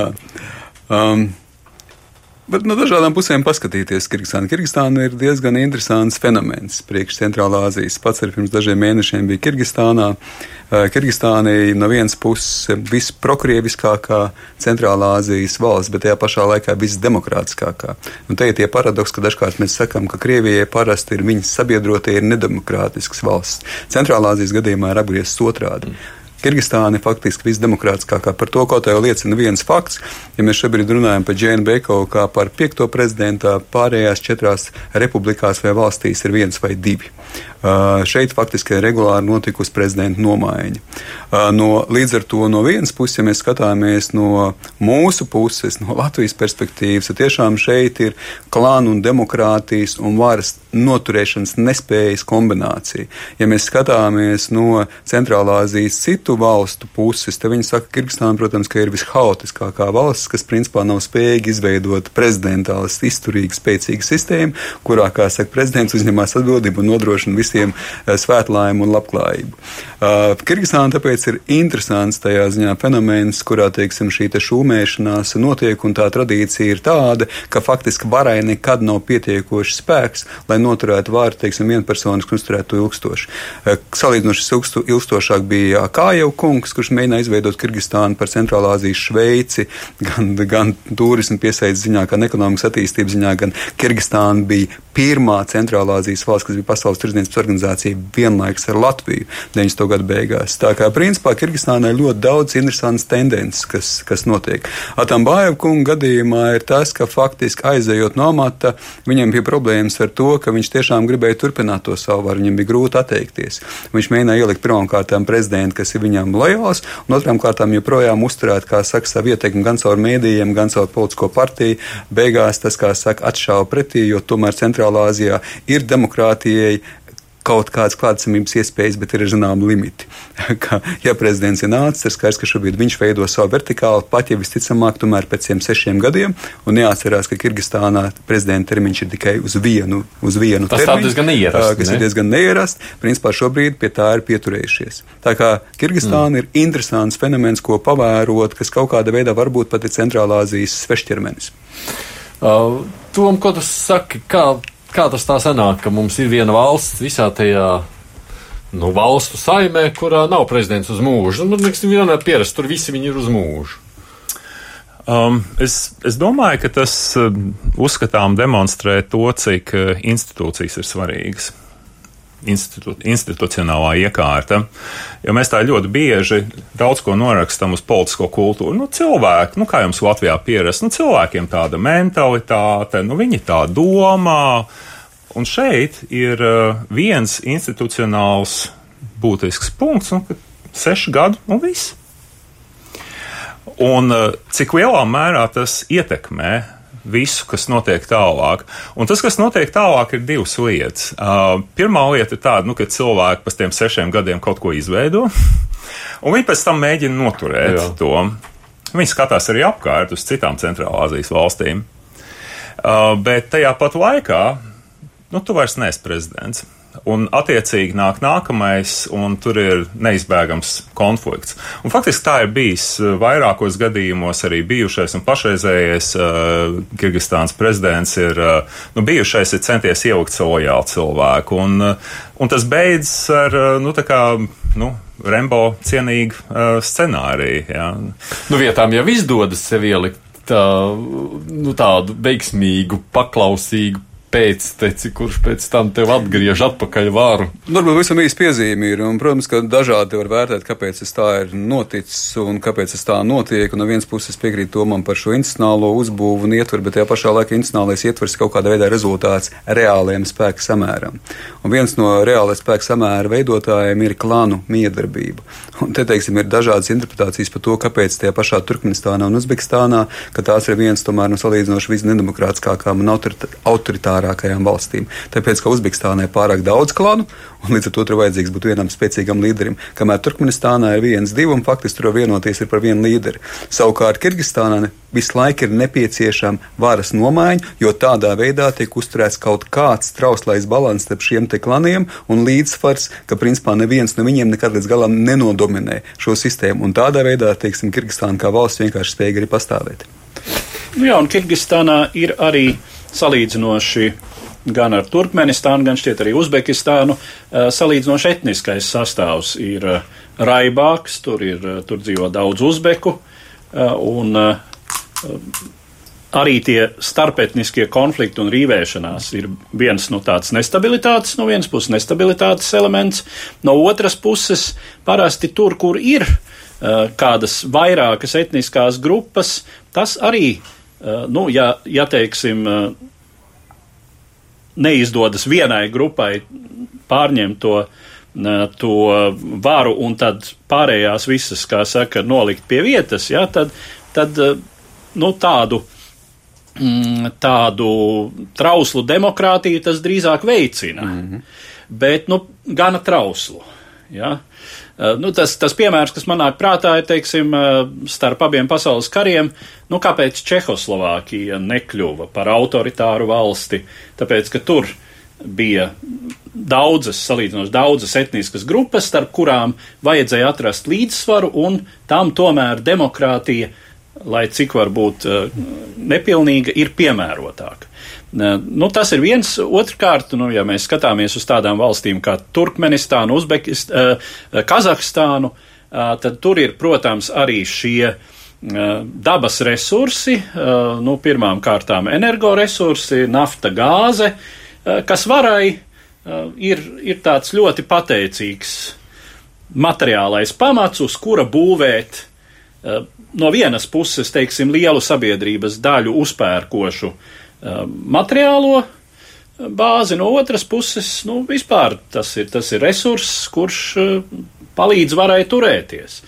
Um, Bet no dažādām pusēm paskatīties Kirgistānu. Kirgistāna ir diezgan interesants fenomens priekš Centrālā Azijas. Pats arī pirms dažiem mēnešiem bija Kirgistānā. Kirgistāna ir no vienas puses visprokrieviskākā Centrālā Azijas valsts, bet tajā pašā laikā visdemokrātiskākā. Un te ir tie paradoks, ka dažkārt mēs sakām, ka Krievijai parasti ir viņas sabiedrotie ir nedemokrātisks valsts. Centrālā Azijas gadījumā ir apgriezts otrādi. Mm. Kirgistāna ir faktiski visdemokrātiskākā. Par to kaut kā liecina viens fakts. Ja mēs šobrīd runājam par Džēnu Bekovu kā par piekto prezidentā, pārējās četrās republikās vai valstīs ir viens vai divi. Uh, šeit faktiski regulāri notikusi prezidenta nomaiņa. Uh, no, līdz ar to no vienas puses, ja mēs skatāmies no mūsu puses, no Latvijas perspektīvas, tad tiešām šeit ir klānu un demokrātijas un varas noturēšanas nespējas kombinācija. Ja mēs skatāmies no Centrālā Azijas citu valstu puses, tad viņi saka, ka Kirgistāna, protams, ka ir vishaotiskākā valsts, kas principā nav spējīga izveidot prezidentālas, izturīgu, spēcīgu sistēmu, kurā, kā saka, prezidents uzņemās atbildību un nodrošina visiem visiem eh, svētlaimu un labklājību. Uh, Kirgistāna tāpēc ir interesants tajā ziņā fenomens, kurā teiksim, šī te šūmēšanās notiek, un tā tradīcija ir tāda, ka faktiski varai nekad nav pietiekoši spēks, lai noturētu vārdu, teiksim, vienpersonisku un uzturētu to ilgstoši. Uh, salīdzinoši ilgstošāk bija Kājau kungs, kurš mēģināja izveidot Kirgistānu par Centrālā Azijas Šveici, gan, gan turismu piesaistes ziņā, gan ekonomikas attīstības ziņā, gan Kirgistāna bija pirmā Centrālā Azijas valsts, kas bija Pasaules tirdzniecības organizācija vienlaikus ar Latviju 90. gadu beigās. Tā kā principā Kirgistānai ļoti daudz interesantas tendences, kas, kas notiek. Atambājev kunga gadījumā ir tas, ka faktiski aizejot no amata, viņam bija problēmas ar to, ka viņš tiešām gribēja turpināt to savu varu, viņam bija grūti atteikties. Viņš mēģināja ielikt pirmām kārtām prezidentu, kas ir viņam lojāls, un otrām kārtām joprojām uzturēt, kā saka, savu ieteikumu gan caur mēdījiem, gan caur politisko partiju. Beigās tas, kā saka, atšāva pretī, jo tomēr Centrālā Azijā ir demokrātijai kaut kādas klātsamības iespējas, bet ir zināmi limiti. <laughs> ka, ja prezidents ir nācis, ir skaidrs, ka šobrīd viņš veido savu vertikālu, pat ja visticamāk, tomēr pēc tiem sešiem gadiem. Un jāatcerās, ka Kirgistānā prezidenta termiņš ir tikai uz vienu, uz vienu
Tas
termiņu. Tas
diezgan ierasts.
Kas ne? ir diezgan neierasts. Principā šobrīd pie tā ir pieturējušies. Tā kā Kirgistāna mm. ir interesants fenomens, ko pavērot, kas kaut kādā veidā varbūt pat ir Centrālā Azijas svešķermenis.
Uh, Tom, ko tu saki, kā kā tas tā sanāk, ka mums ir viena valsts visā tajā nu, valstu saimē, kurā nav prezidents uz mūžu. Nu, neksim, vienmēr pierast, tur visi viņi ir uz mūžu.
Um, es, es domāju, ka tas uh, uzskatām demonstrē to, cik uh, institūcijas ir svarīgas institu, institucionālā iekārta. Jo mēs tā ļoti bieži daudz ko norakstam uz politisko kultūru. Nu, cilvēki, nu, kā jums Latvijā pierast, nu, cilvēkiem tāda mentalitāte, nu, viņi tā domā. Un šeit ir uh, viens institucionāls būtisks punkts, un seši gadi, un viss. Un uh, cik lielā mērā tas ietekmē visu, kas notiek tālāk. Un tas, kas notiek tālāk, ir divas lietas. Uh, pirmā lieta ir tāda, nu, ka cilvēki pēc tiem sešiem gadiem kaut ko izveido, <laughs> un viņi pēc tam mēģina noturēt Jā. to. Viņi skatās arī apkārt uz citām Centrālāzijas valstīm. Uh, bet tajā pat laikā, nu, tu vairs neesi prezidents un attiecīgi nāk nākamais, un tur ir neizbēgams konflikts. Un faktiski tā ir bijis eh, vairākos gadījumos arī bijušais un pašreizējais uh, Kirgistāns prezidents ir, uh, nu, bijušais ir centies ielikt savu lojālu cilvēku, un, uh, un tas beidzas ar, uh, nu, tā kā, nu, Rembo cienīgu uh, scenāriju. Jā.
Nu, vietām jau izdodas sev ielikt tā, nu, tādu veiksmīgu, paklausīgu pēcteci, kurš pēc tam tev atgriež atpakaļ vāru.
Varbūt visam īsti piezīme ir, un, protams, ka dažādi var vērtēt, kāpēc tas tā ir noticis un kāpēc tas tā notiek. Un no vienas puses piekrīt Tomam par šo institucionālo uzbūvu un ietvaru, bet tajā pašā laikā institucionālais ietvers kaut kādā veidā rezultāts reāliem spēku samēram. Un viens no reālais spēku samēra veidotājiem ir klānu miedarbība. Un te, teiksim, ir dažādas interpretācijas par to, kāpēc tajā pašā Turkmenistānā un Uzbekistānā, ka tās ir viens tomēr no salīdzinoši visnedemokrātiskākām un autoritārākām populārākajām valstīm. Tāpēc, ka Uzbekistānā ir pārāk daudz klanu, un līdz ar to tur vajadzīgs būt vienam spēcīgam līderim. Kamēr Turkmenistānā ir viens, divi, un faktiski tur vienoties ir par vienu līderi. Savukārt Kirgistānā visu laiku ir nepieciešama varas nomaiņa, jo tādā veidā tiek uzturēts kaut kāds trauslais balans starp šiem te klaniem un līdzsvars, ka principā neviens no viņiem nekad līdz galam nenodominē šo sistēmu. Un tādā veidā, teiksim, Kirgistāna kā valsts vienkārši spēja arī pastāvēt.
Nu jā, un Kirgistānā ir arī salīdzinoši gan ar Turkmenistānu, gan šķiet arī Uzbekistānu salīdzinoši etniskais sastāvs ir raibāks, tur, ir, tur dzīvo daudz uzbeku, un arī tie starpetniskie konflikti un rīvēšanās ir viens no tāds nestabilitātes, no vienas puses nestabilitātes elements, no otras puses parasti tur, kur ir kādas vairākas etniskās grupas, tas arī, uh, nu, ja, ja teiksim, uh, neizdodas vienai grupai pārņemt to, to varu un tad pārējās visas, kā saka, nolikt pie vietas, ja, tad, tad nu, tādu mm, tādu trauslu demokrātiju tas drīzāk veicina. Mm -hmm. Bet, nu, gana trauslu. Ja? Uh, nu, tas, tas piemērs, kas man nāk prātā, ir, teiksim, uh, starp abiem pasaules kariem, nu, kāpēc Čehoslovākija nekļuva par autoritāru valsti, tāpēc, ka tur bija daudzas, salīdzinoši daudzas etniskas grupas, starp kurām vajadzēja atrast līdzsvaru, un tam tomēr demokrātija lai cik var būt eh, nepilnīga, ir piemērotāka. Eh, nu, tas ir viens. Otrkārt, nu, ja mēs skatāmies uz tādām valstīm kā Turkmenistānu, Uzbekistānu, eh, Kazahstānu, tad tur ir, protams, arī šie dabas resursi, nu, pirmām kārtām energoresursi, nafta, gāze, kas varai ir, ir tāds ļoti pateicīgs materiālais pamats, uz kura būvēt no vienas puses, teiksim, lielu sabiedrības daļu uzpērkošu uh, materiālo uh, bāzi, no otras puses, nu, vispār tas ir, tas ir resurss, kurš uh, palīdz varai turēties.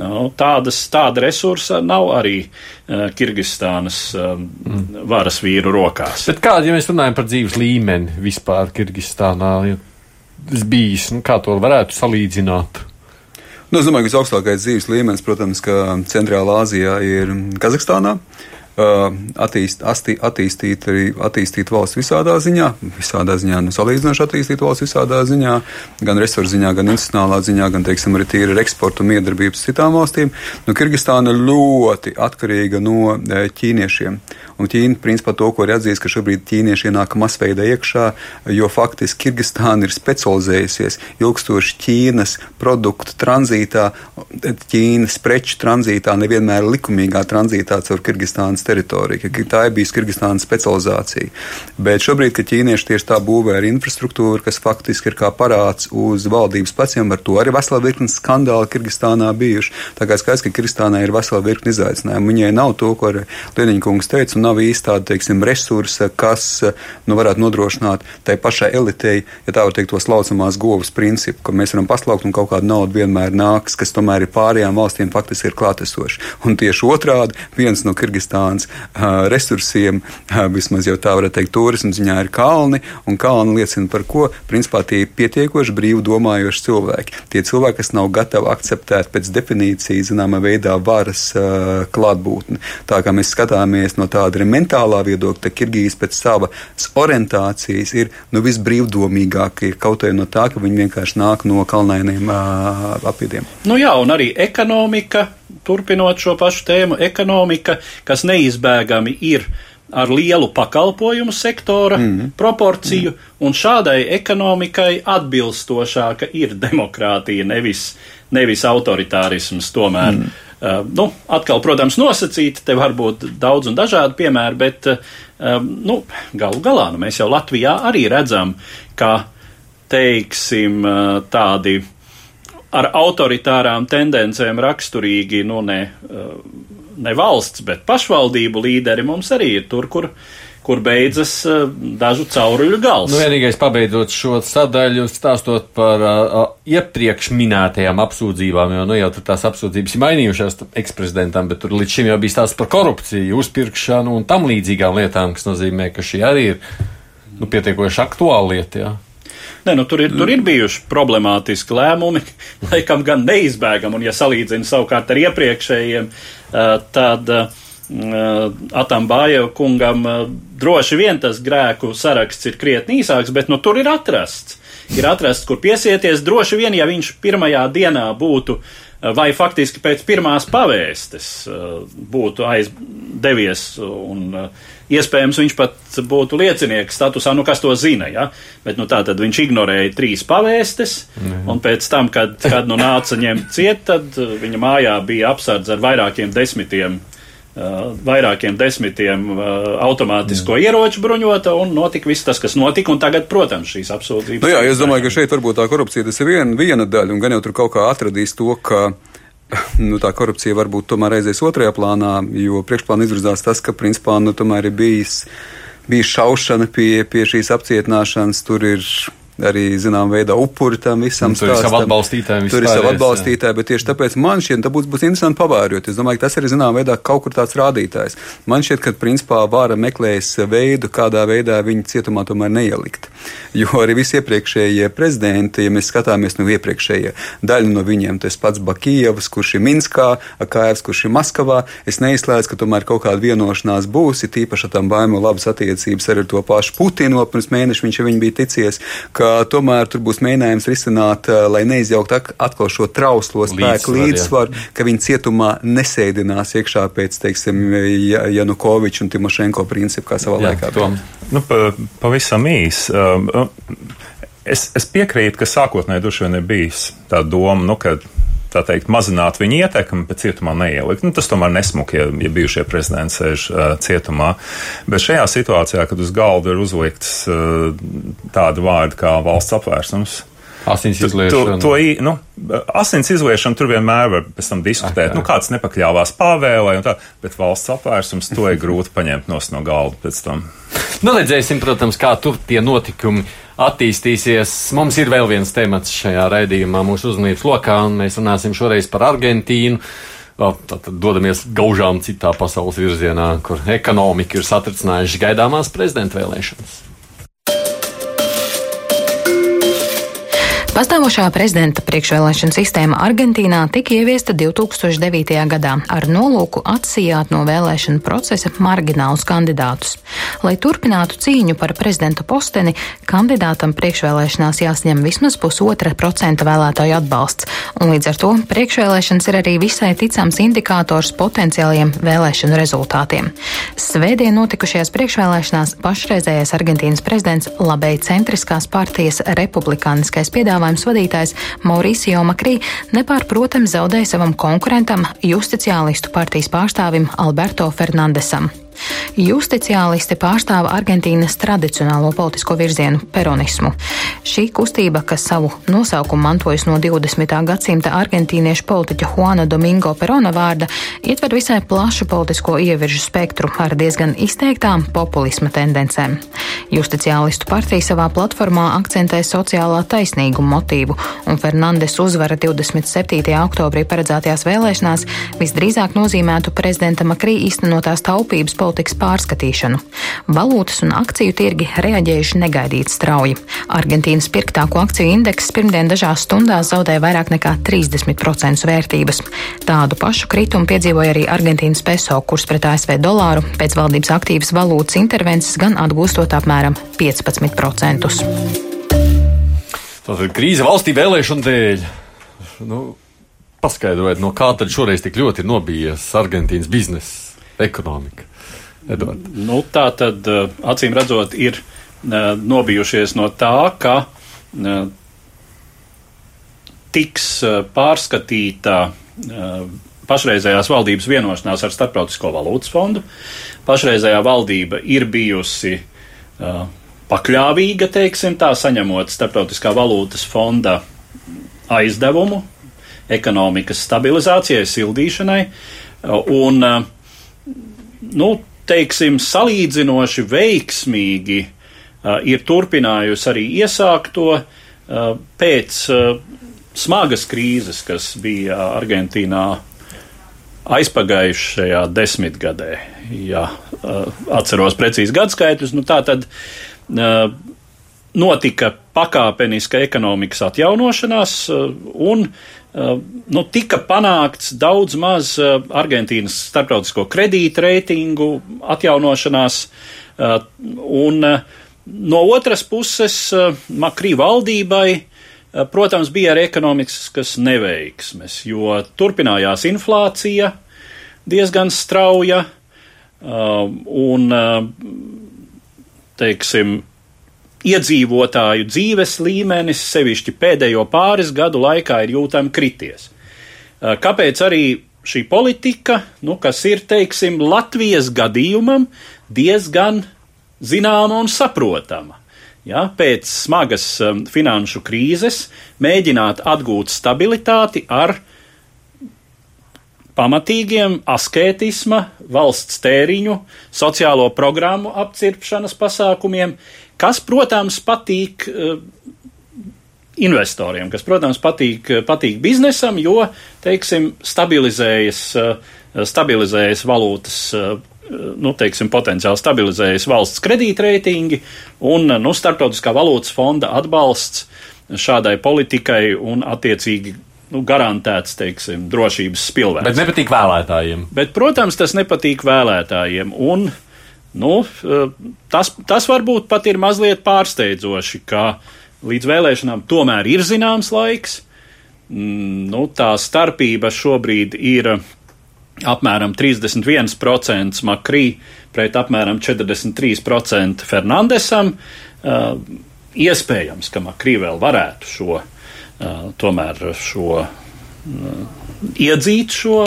Nu, tādas, tāda resursa nav arī uh, Kirgistānas uh, mm. varas vīru rokās.
Bet kāda, ja mēs runājam par dzīves līmeni vispār Kirgistānā, ja bijis, nu, kā to varētu salīdzināt?
Nu, es domāju, ka visaugstākais dzīves līmenis, protams, ka Centrālā Azijā ir Kazahstānā. Uh, attīst, asti, attīstīt, arī, attīstīt valsts visādā ziņā, visādā ziņā, nu, salīdzinoši attīstīt valsts visādā ziņā, gan resursu ziņā, gan institucionālā ziņā, gan, teiksim, arī tīri ar eksportu un miedarbības citām valstīm. Nu, Kirgistāna ļoti atkarīga no e, ķīniešiem. Un Ķīna, principā, to, ko ir atzīst, ka šobrīd ķīnieši ienāk masveidā iekšā, jo faktiski Kirgistāna ir specializējusies ilgstoši Ķīnas produktu tranzītā, Ķīnas preču tranzītā, nevienmēr likumīgā tranzītā caur Kirgistānas teritoriju. Tā ir bijusi Kirgistānas specializācija. Bet šobrīd, kad ķīnieši tieši tā būvē ar infrastruktūru, kas faktiski ir kā parāds uz valdības pleciem, ar to arī vesela virkne skandāli Kirgistānā bijuši. Tā kā skaidrs, ka Kirgistānai ir vesela virkne izaicinājumu. Viņai nav to, ko Lieniņkungs teica, un nav īsti tāda, teiksim, resursa, kas nu, varētu nodrošināt tai pašai elitei, ja tā var teikt, tos laucamās govas principu, ka mēs varam paslaukt un kaut kāda nauda vienmēr nāks, kas tomēr ir pārējām valstīm faktiski ir klātesoši. Un tieši otrādi, viens no Kirgistānas uh, resursiem, vismaz jau tā varētu teikt, turismu ziņā ir kalni, un kalni liecina par ko? Principā tie ir pietiekoši brīvi domājoši cilvēki. Tie cilvēki, kas nav gatavi akceptēt pēc definīcijas, zināmā veidā, varas uh, klātbūtni. Tā kā mēs skatāmies no tāda mentālā viedokļa, tad Kirgīzija pēc savas orientācijas ir nu, visbrīvdomīgākie, kaut arī no tā, ka viņi vienkārši nāk no kalnainiem uh, apvidiem.
Nu jā, un arī ekonomika, turpinot šo pašu tēmu, ekonomika, kas neizbēgami ir ar lielu pakalpojumu sektora mm -hmm. proporciju, mm -hmm. un šādai ekonomikai atbilstošāka ir demokrātija, nevis, nevis autoritārisms tomēr. Mm. Uh, nu, atkal, protams, nosacīti, te var būt daudz un dažādi piemēri, bet uh, nu, galu galā nu, mēs jau Latvijā arī redzam, ka, teiksim, uh, tādi ar autoritārām tendencēm raksturīgi, nu, ne, ne valsts, bet pašvaldību līderi mums arī ir tur, kur kur beidzas uh, dažu cauruļu gals.
Nu, vienīgais pabeidzot šo sadaļu, stāstot par uh, iepriekš minētajām apsūdzībām, jo nu, jau tās apsūdzības ir mainījušās eksprezidentam, bet tur līdz šim jau bija stāsts par korupciju, uzpirkšanu un tam līdzīgām lietām, kas nozīmē, ka šī arī ir nu, pietiekoši aktuāla lieta. Jā.
Nē, nu, tur, ir, tur ir bijuši problemātiski lēmumi, <laughs> laikam gan neizbēgami, un ja salīdzina savukārt ar iepriekšējiem, tad Atambāja kungam droši vien tas grēku saraksts ir krietni īsāks, bet nu, tur ir atrasts. Ir atrasts, kur piesieties. Droši vien, ja viņš pirmajā dienā būtu vai faktiski pēc pirmās pavēstes būtu aizdevies un iespējams viņš pat būtu liecinieks statusā, nu kas to zina, ja? bet nu tā tad viņš ignorēja trīs pavēstes, mm. un pēc tam, kad, kad nu nāca ņemt ciet, tad viņa mājā bija apsardz ar vairākiem desmitiem vairākiem desmitiem automātisko Jā. ieroču bruņota, un notika viss tas, kas notika, un tagad, protams, šīs apsūdzības.
Nu jā, es domāju, ka šeit varbūt tā korupcija tas ir viena, viena daļa, un gan jau tur kaut kā atradīs to, ka <laughs> nu, tā korupcija varbūt tomēr aizies otrajā plānā, jo priekšplānā izvirzās tas, ka principā nu, tomēr ir bijis, bijis šaušana pie, pie šīs apcietināšanas, tur ir arī zinām veidā upuri tam visam.
Tur ir savi atbalstītāji.
Tur ir savi atbalstītāji, bet tieši tāpēc man šķiet, ka būs, būs interesanti pavērot. Es domāju, ka tas arī zinām veidā kaut kur tāds rādītājs. Man šķiet, ka principā vāra meklējas veidu, kādā veidā viņu cietumā tomēr neielikt. Jo arī visi iepriekšējie prezidenti, ja mēs skatāmies no iepriekšējie, daļa no viņiem, tas pats Bakijevs, kurš ir Minskā, Akājevs, kurš ir Maskavā, es neizslēdzu, ka tomēr kaut kāda vienošanās būs, ir tīpaši ar tām baimēm labas attiecības arī ar to pašu Putinu, pirms mēneša viņš jau bija ticies, ka tomēr tur būs mēģinājums risināt, eh, lai neizjaukt atkal šo trauslo spēku līdzsvaru, jā. ka viņi cietumā nesēdinās iekšā pēc, teiksim, Janukoviča un Timošenko principu, kā savā jā, laikā.
Tom. Nu, pa, pavisam īs. Uh, es, es piekrītu, ka sākotnēji droši vien ir bijis tā doma, nu, ka tā teikt, mazināt viņa ietekmi, bet cietumā neielikt. Nu, tas tomēr nesmuki, ja, ja bijušie prezidenti sēž uh, cietumā. Bet šajā situācijā, kad uz galda ir uzlikts uh, tādi vārdi kā valsts apvērsums,
Asins izliešana.
To, to, nu, asins izliešana tur vienmēr var pēc tam diskutēt. Ah, nu, kāds nepakļāvās pavēlē, tā, bet valsts apvērsums to ir grūti paņemt no galda pēc tam. <laughs>
Nu, redzēsim, protams, kā tur tie notikumi attīstīsies. Mums ir vēl viens temats šajā raidījumā mūsu uzmanības lokā, un mēs runāsim šoreiz par Argentīnu. Tad dodamies gaužām citā pasaules virzienā, kur ekonomika ir satricinājuši gaidāmās prezidenta vēlēšanas.
Pastāvošā prezidenta priekšvēlēšana sistēma Argentīnā tika ieviesta 2009. gadā ar nolūku atsijāt no vēlēšana procesa marginālus kandidātus. Lai turpinātu cīņu par prezidenta posteni, kandidātam priekšvēlēšanās jāsaņem vismaz pusotra procenta vēlētāju atbalsts, un līdz ar to priekšvēlēšanas ir arī visai ticams indikators potenciāliem vēlēšanu rezultātiem. Svētdien notikušajās priekšvēlēšanās pašreizējais Argentīnas prezidents labēji centriskās partijas republikāniskais piedāvājums padomus vadītājs Mauricio Makrī nepārprotami zaudēja savam konkurentam, justiciālistu partijas pārstāvim Alberto Fernandesam. Justiciālisti pārstāv Argentīnas tradicionālo politisko virzienu - peronismu. Šī kustība, kas savu nosaukumu mantojas no 20. gadsimta argentīniešu politiķa Juana Domingo Perona vārda, ietver visai plašu politisko ieviržu spektru ar diezgan izteiktām populisma tendencēm. Justiciālistu partija savā platformā akcentē sociālā taisnīguma motīvu, un Fernandes uzvara 27. oktobrī paredzētajās vēlēšanās visdrīzāk nozīmētu prezidenta Makrī īstenotās taupības politikas politikas pārskatīšanu. Valūtas un akciju tirgi reaģējuši negaidīt strauji. Argentīnas pirktāko akciju indeks pirmdien dažās stundās zaudēja vairāk nekā 30% vērtības. Tādu pašu kritumu piedzīvoja arī Argentīnas peso, kurs pret ASV dolāru pēc valdības aktīvas valūtas intervences gan atgūstot apmēram 15%.
Tātad krīze valstī vēlēšanu dēļ. Nu, paskaidrojiet, no kā tad šoreiz tik ļoti ir nobijies Argentīnas biznesa, ekonomika?
Edvard? Nu, tā tad eh, acīm redzot, ir eh, nobijušies no tā, ka eh, tiks pārskatīta pašreizējās valdības vienošanās ar Startautisko valūtas fondu. Pašreizējā valdība ir bijusi pakļāvīga, teiksim tā, saņemot Startautiskā valūtas fonda aizdevumu ekonomikas stabilizācijai, sildīšanai. Un, nu, teiksim, salīdzinoši veiksmīgi uh, ir turpinājusi arī iesākto uh, pēc uh, smagas krīzes, kas bija Argentīnā aizpagājušajā desmitgadē. Ja uh, atceros precīzi gadskaitļus, nu tā tad uh, notika pakāpeniska ekonomikas atjaunošanās uh, un uh, nu, tika panākts daudz maz uh, Argentīnas starptautisko kredītu reitingu atjaunošanās, uh, un no otras puses Makrī valdībai protams, bija arī ekonomiskas neveiksmes, jo turpinājās inflācija diezgan strauja, un, teiksim, iedzīvotāju dzīves līmenis, sevišķi pēdējo pāris gadu laikā, ir jūtami krities. Kāpēc arī šī politika, nu, kas ir, teiksim, Latvijas gadījumam diezgan zināma un saprotama? Ja, pēc smagas um, finanšu krīzes mēģināt atgūt stabilitāti ar pamatīgiem askētisma, valsts tēriņu, sociālo programmu apcirpšanas pasākumiem, kas, protams, patīk uh, investoriem, kas, protams, patīk, patīk biznesam, jo, teiksim, stabilizējas, uh, stabilizējas valūtas uh, nu, teiksim, potenciāli stabilizējas valsts kredītreitingi un nu, starptautiskā valūtas fonda atbalsts šādai politikai un attiecīgi nu, garantēts, teiksim, drošības spilvēns.
Bet nepatīk vēlētājiem.
Bet, protams, tas nepatīk vēlētājiem. Un, nu, tas, tas varbūt pat ir mazliet pārsteidzoši, ka līdz vēlēšanām tomēr ir zināms laiks. Mm, nu, tā starpība šobrīd ir apmēram 31% Makrī pret apmēram 43% Fernandesam. Uh, iespējams, ka Makrī vēl varētu šo, tomēr šo uh, iedzīt šo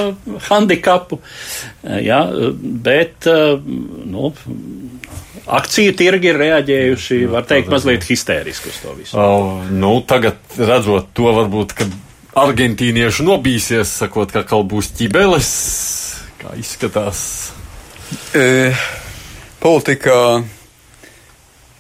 handikapu, uh, ja, bet, uh, nu, akciju tirgi ir reaģējuši, var teikt, mazliet histēriski uz to visu.
Oh, nu, tagad redzot to, varbūt, ka argentīnieši nobīsies, sakot, ka atkal būs ķibeles. Kā izskatās?
E, politikā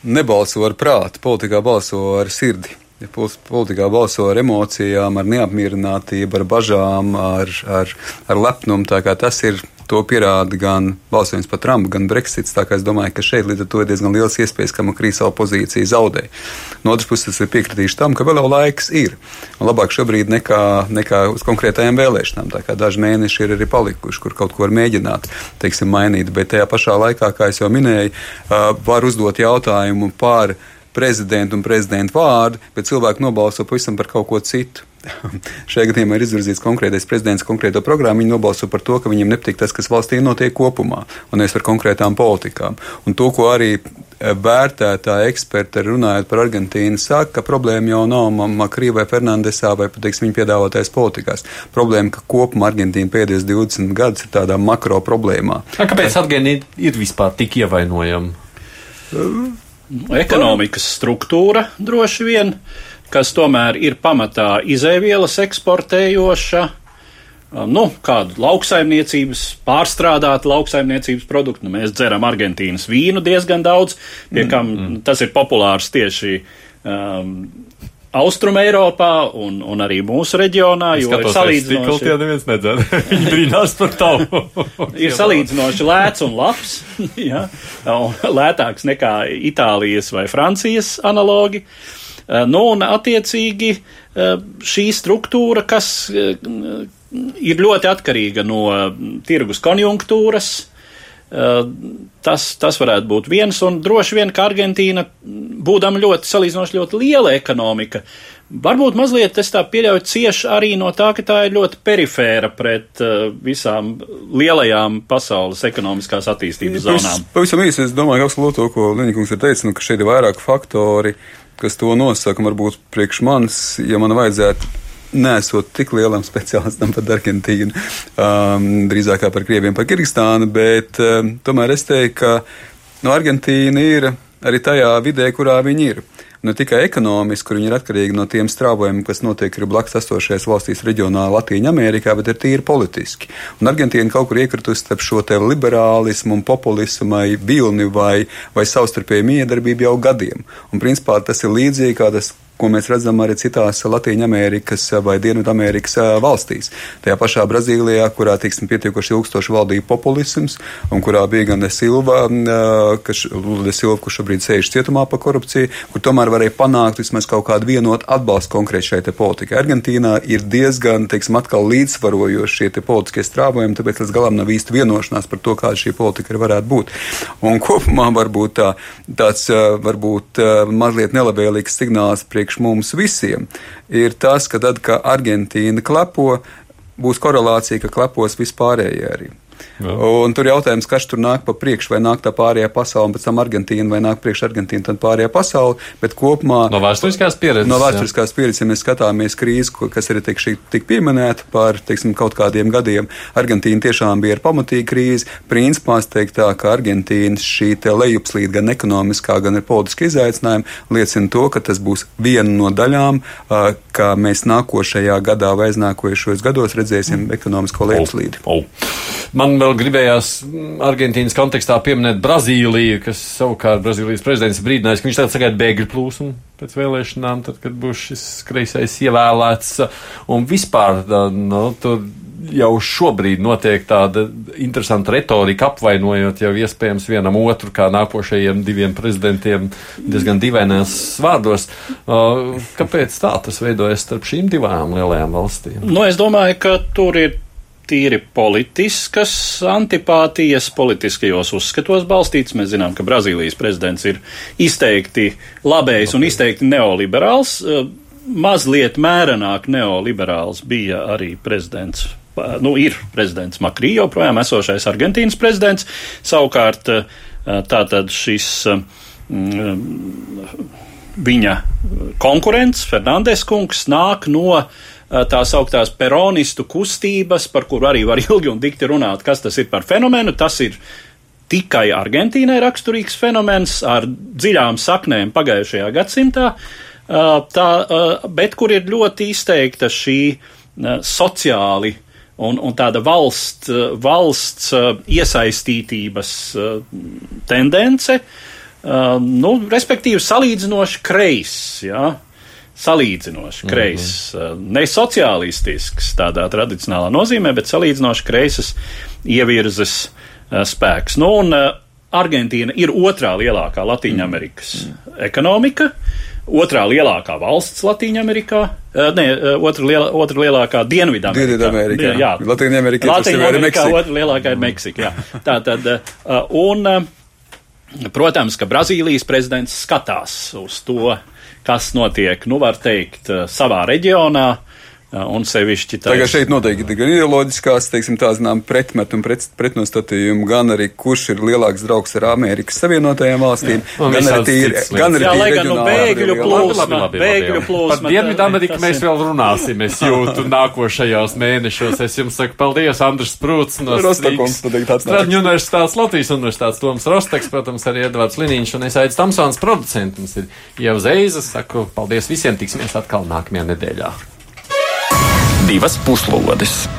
nebalso ar prātu, politikā balso ar sirdi. Ja politikā balso ar emocijām, ar neapmierinātību, ar bažām, ar, ar, ar lepnumu. Tas ir To pierāda gan balsojums par Trumpu, gan Brexits. Es domāju, ka šeit līdz ar to ir diezgan liels iespējas, ka Makrīs savu pozīciju zaudē. No otras puses, es piekritīšu tam, ka vēl jau laiks ir. Un labāk šobrīd nekā, nekā uz konkrētajām vēlēšanām. Daži mēneši ir arī palikuši, kur kaut ko var mēģināt, teiksim, mainīt. Bet tajā pašā laikā, kā jau minēju, var uzdot jautājumu par prezidentu un prezidentu vārdu, bet cilvēki nobalso pavisam par kaut ko citu. <laughs> Šajā gadījumā ir izvirzīts konkrētais prezidents konkrēto programmu. Viņi nobalso par to, ka viņiem nepatīk tas, kas valstī notiek kopumā, un nevis par konkrētām politikām. Un to, ko arī e, vērtētāji eksperti runājot par Argentīnu, saka, ka problēma jau nav Makrī vai Fernandesā vai pat viņa piedāvātais politikās. Problēma, ka kopumā Argentīna pēdējos 20 gadus ir tādā makro problēmā.
Kāpēc Argentīna ir vispār tik ievainojama?
Ekonomikas struktūra droši vien. Kas tomēr ir pamatā izēvielas eksportējoša. Nu, kādu lauksaimniecības, pārstrādātu lauksaimniecības produktu. Nu, mēs dzeram Argentīnas vīnu diezgan daudz, pie kam mm, mm. tas ir populārs tieši um, Austrum Eiropā un, un arī mūsu reģionā.
Es jo ir salīdzinoši. Jā, neviens nedzer. <laughs> Viņi brīnās par tavu. <laughs> <laughs>
ir salīdzinoši lēts un labs, ja, un lētāks nekā Itālijas vai Francijas analogi. Eh, nu, un attiecīgi eh, šī struktūra, kas eh, ir ļoti atkarīga no tirgus konjunktūras, tas, tas varētu būt viens, un droši vien, ka Argentīna, būdama ļoti salīdzinoši ļoti liela ekonomika, varbūt mazliet es tā pieļauju cieši arī no tā, ka tā ir ļoti perifēra pret uh, visām lielajām pasaules ekonomiskās attīstības zonām.
Pavisam īsi, es domāju, ka absolūti to, ko Leņķis ir teicis, nu, ka šeit ir vairāk faktori. Kas to nosaka, varbūt priekš manis, ja man vajadzētu nesot tik lielam speciālistam par Argentīnu, um, drīzāk par Krieviem, par Kirgistānu, bet um, tomēr es teiktu, ka no Argentīna ir arī tajā vidē, kurā viņi ir ne tikai ekonomiski, kur viņi ir atkarīgi no tiem strāvojumiem, kas notiek arī blakus esošajās valstīs reģionā Latvijā, Amerikā, bet ir tīri politiski. Un Argentīna kaut kur iekritusi starp šo te liberālismu un populismu vai vilni vai, vai savstarpēju miedarbību jau gadiem. Un principā tas ir līdzīgi kā tas ko mēs redzam arī citās Latvijas-Amerikas vai Dienvidamerikas valstīs. Tajā pašā Brazīlijā, kurā tiksim, pietiekoši ilgstoši valdīja populisms, un kurā bija gan Silva, kas, Silva, kurš šobrīd sēž cietumā par korupciju, kur tomēr varēja panākt vismaz kaut kādu vienotu atbalstu konkrēti šai politikai. Argentīnā ir diezgan, teiksim, atkal līdzsvarojoši šie politiskie strāvojumi, tāpēc līdz galam nav īsti vienošanās par to, kāda šī politika varētu būt. Un kopumā varbūt tā, tāds varbūt mazliet nelabvēlīgs signāls priekš priekš mums visiem, ir tas, ka tad, kad Argentīna klepo, būs korelācija, ka klepos vispārējie arī. Tur jautājums, kas tur nāk pa priekšu, vai nāk tā pārējā pasaule, un pēc tam Argentīna, vai nāk priekš Argentīna, tad pārējā pasaule. Bet kopumā
no vēsturiskās pieredzes,
no vēsturiskās pieredzes ja mēs skatāmies krīzi, kas ir tik, tik pieminēta par teiksim, kaut kādiem gadiem, Argentīna tiešām bija ar pamatīgu krīzi. Principā es teiktu tā, ka Argentīnas šī lejupslīde gan ekonomiskā, gan ir politiska izaicinājuma liecina to, ka tas būs viena no daļām, kā mēs nākošajā gadā vai aiznākošajos gados redzēsim ekonomisko lejupslīdi.
Oh, oh. Man vēl gribējās Argentīnas kontekstā pieminēt Brazīliju, kas savukārt Brazīlijas prezidents brīdinājis, ka viņš tagad sagaida bēgļu plūsmu pēc vēlēšanām, tad, kad būs šis kreisais ievēlēts. Un vispār, nu, tur jau šobrīd notiek tāda interesanta retorika, apvainojot jau iespējams vienam otru, kā nākošajiem diviem prezidentiem, diezgan dīvainās vārdos. Kāpēc tā tas veidojas starp šīm divām lielajām valstīm?
Nu, es domāju, ka tur ir tīri politiskas antipātijas, politiskajos uzskatos balstīts. Mēs zinām, ka Brazīlijas prezidents ir izteikti labējs un izteikti neoliberāls. Eh, mazliet mērenāk neoliberāls bija arī prezidents. Nu, ir prezidents Makrī, joprojām esošais Argentīnas prezidents. Savukārt eh, tātad šis mm, viņa konkurents, Fernandes kungs, nāk no uh, tās augtās peronistu kustības, par kuru arī var ilgi un dikti runāt, kas tas ir par fenomenu. Tas ir tikai Argentīnai raksturīgs fenomens ar dziļām saknēm pagājušajā gadsimtā, tā, bet kur ir ļoti izteikta šī sociāli un, un tāda valsts, valsts iesaistītības tendence, nu, respektīvi salīdzinoši kreis. Ja? salīdzinoši kreisas, mm -hmm. ne sociālistisks tādā tradicionālā nozīmē, bet salīdzinoši kreisas ievirzes uh, spēks. Nu, un uh, Argentīna ir otrā lielākā Latvijas-Amerikas mm ekonomika. Otrā lielākā valsts Latvijā-Amerikā, ne, otra, liela, otra lielākā Dienvidamerikā.
Dienvidamerikā. Jā, jā.
Latvijā-Amerikā. Latvijā-Amerikā otra lielākā ir Meksika. Jā. Tā tad, un, protams, ka Brazīlijas prezidents skatās uz to, kas notiek, nu, var teikt, eh, savā reģionā. Eh, un sevišķi tā.
Tagad šeit noteikti ir gan ideoloģiskās, teiksim, tā zinām, pretmetu un pret, pretnostatījumi, gan arī kurš ir lielāks draugs ar Amerikas Savienotajām valstīm, jā. gan arī tīri, gan arī
jā, lai gan nu bēgļu plūsma, bēgļu plūsma.
Par Dienvidameriku mēs vēl runāsim, es jūtu nākošajos mēnešos. Es jums saku paldies, Andrs Prūts no
Rostakums,
Stradņu universitātes, Latvijas universitātes, Toms Rosteks, protams, arī Edvards Liniņš un es aicu Tamsons producents. Mums ir jau Zeizes, saku paldies visiem, tiksimies atkal nākamajā nedēļā
divas puslodes.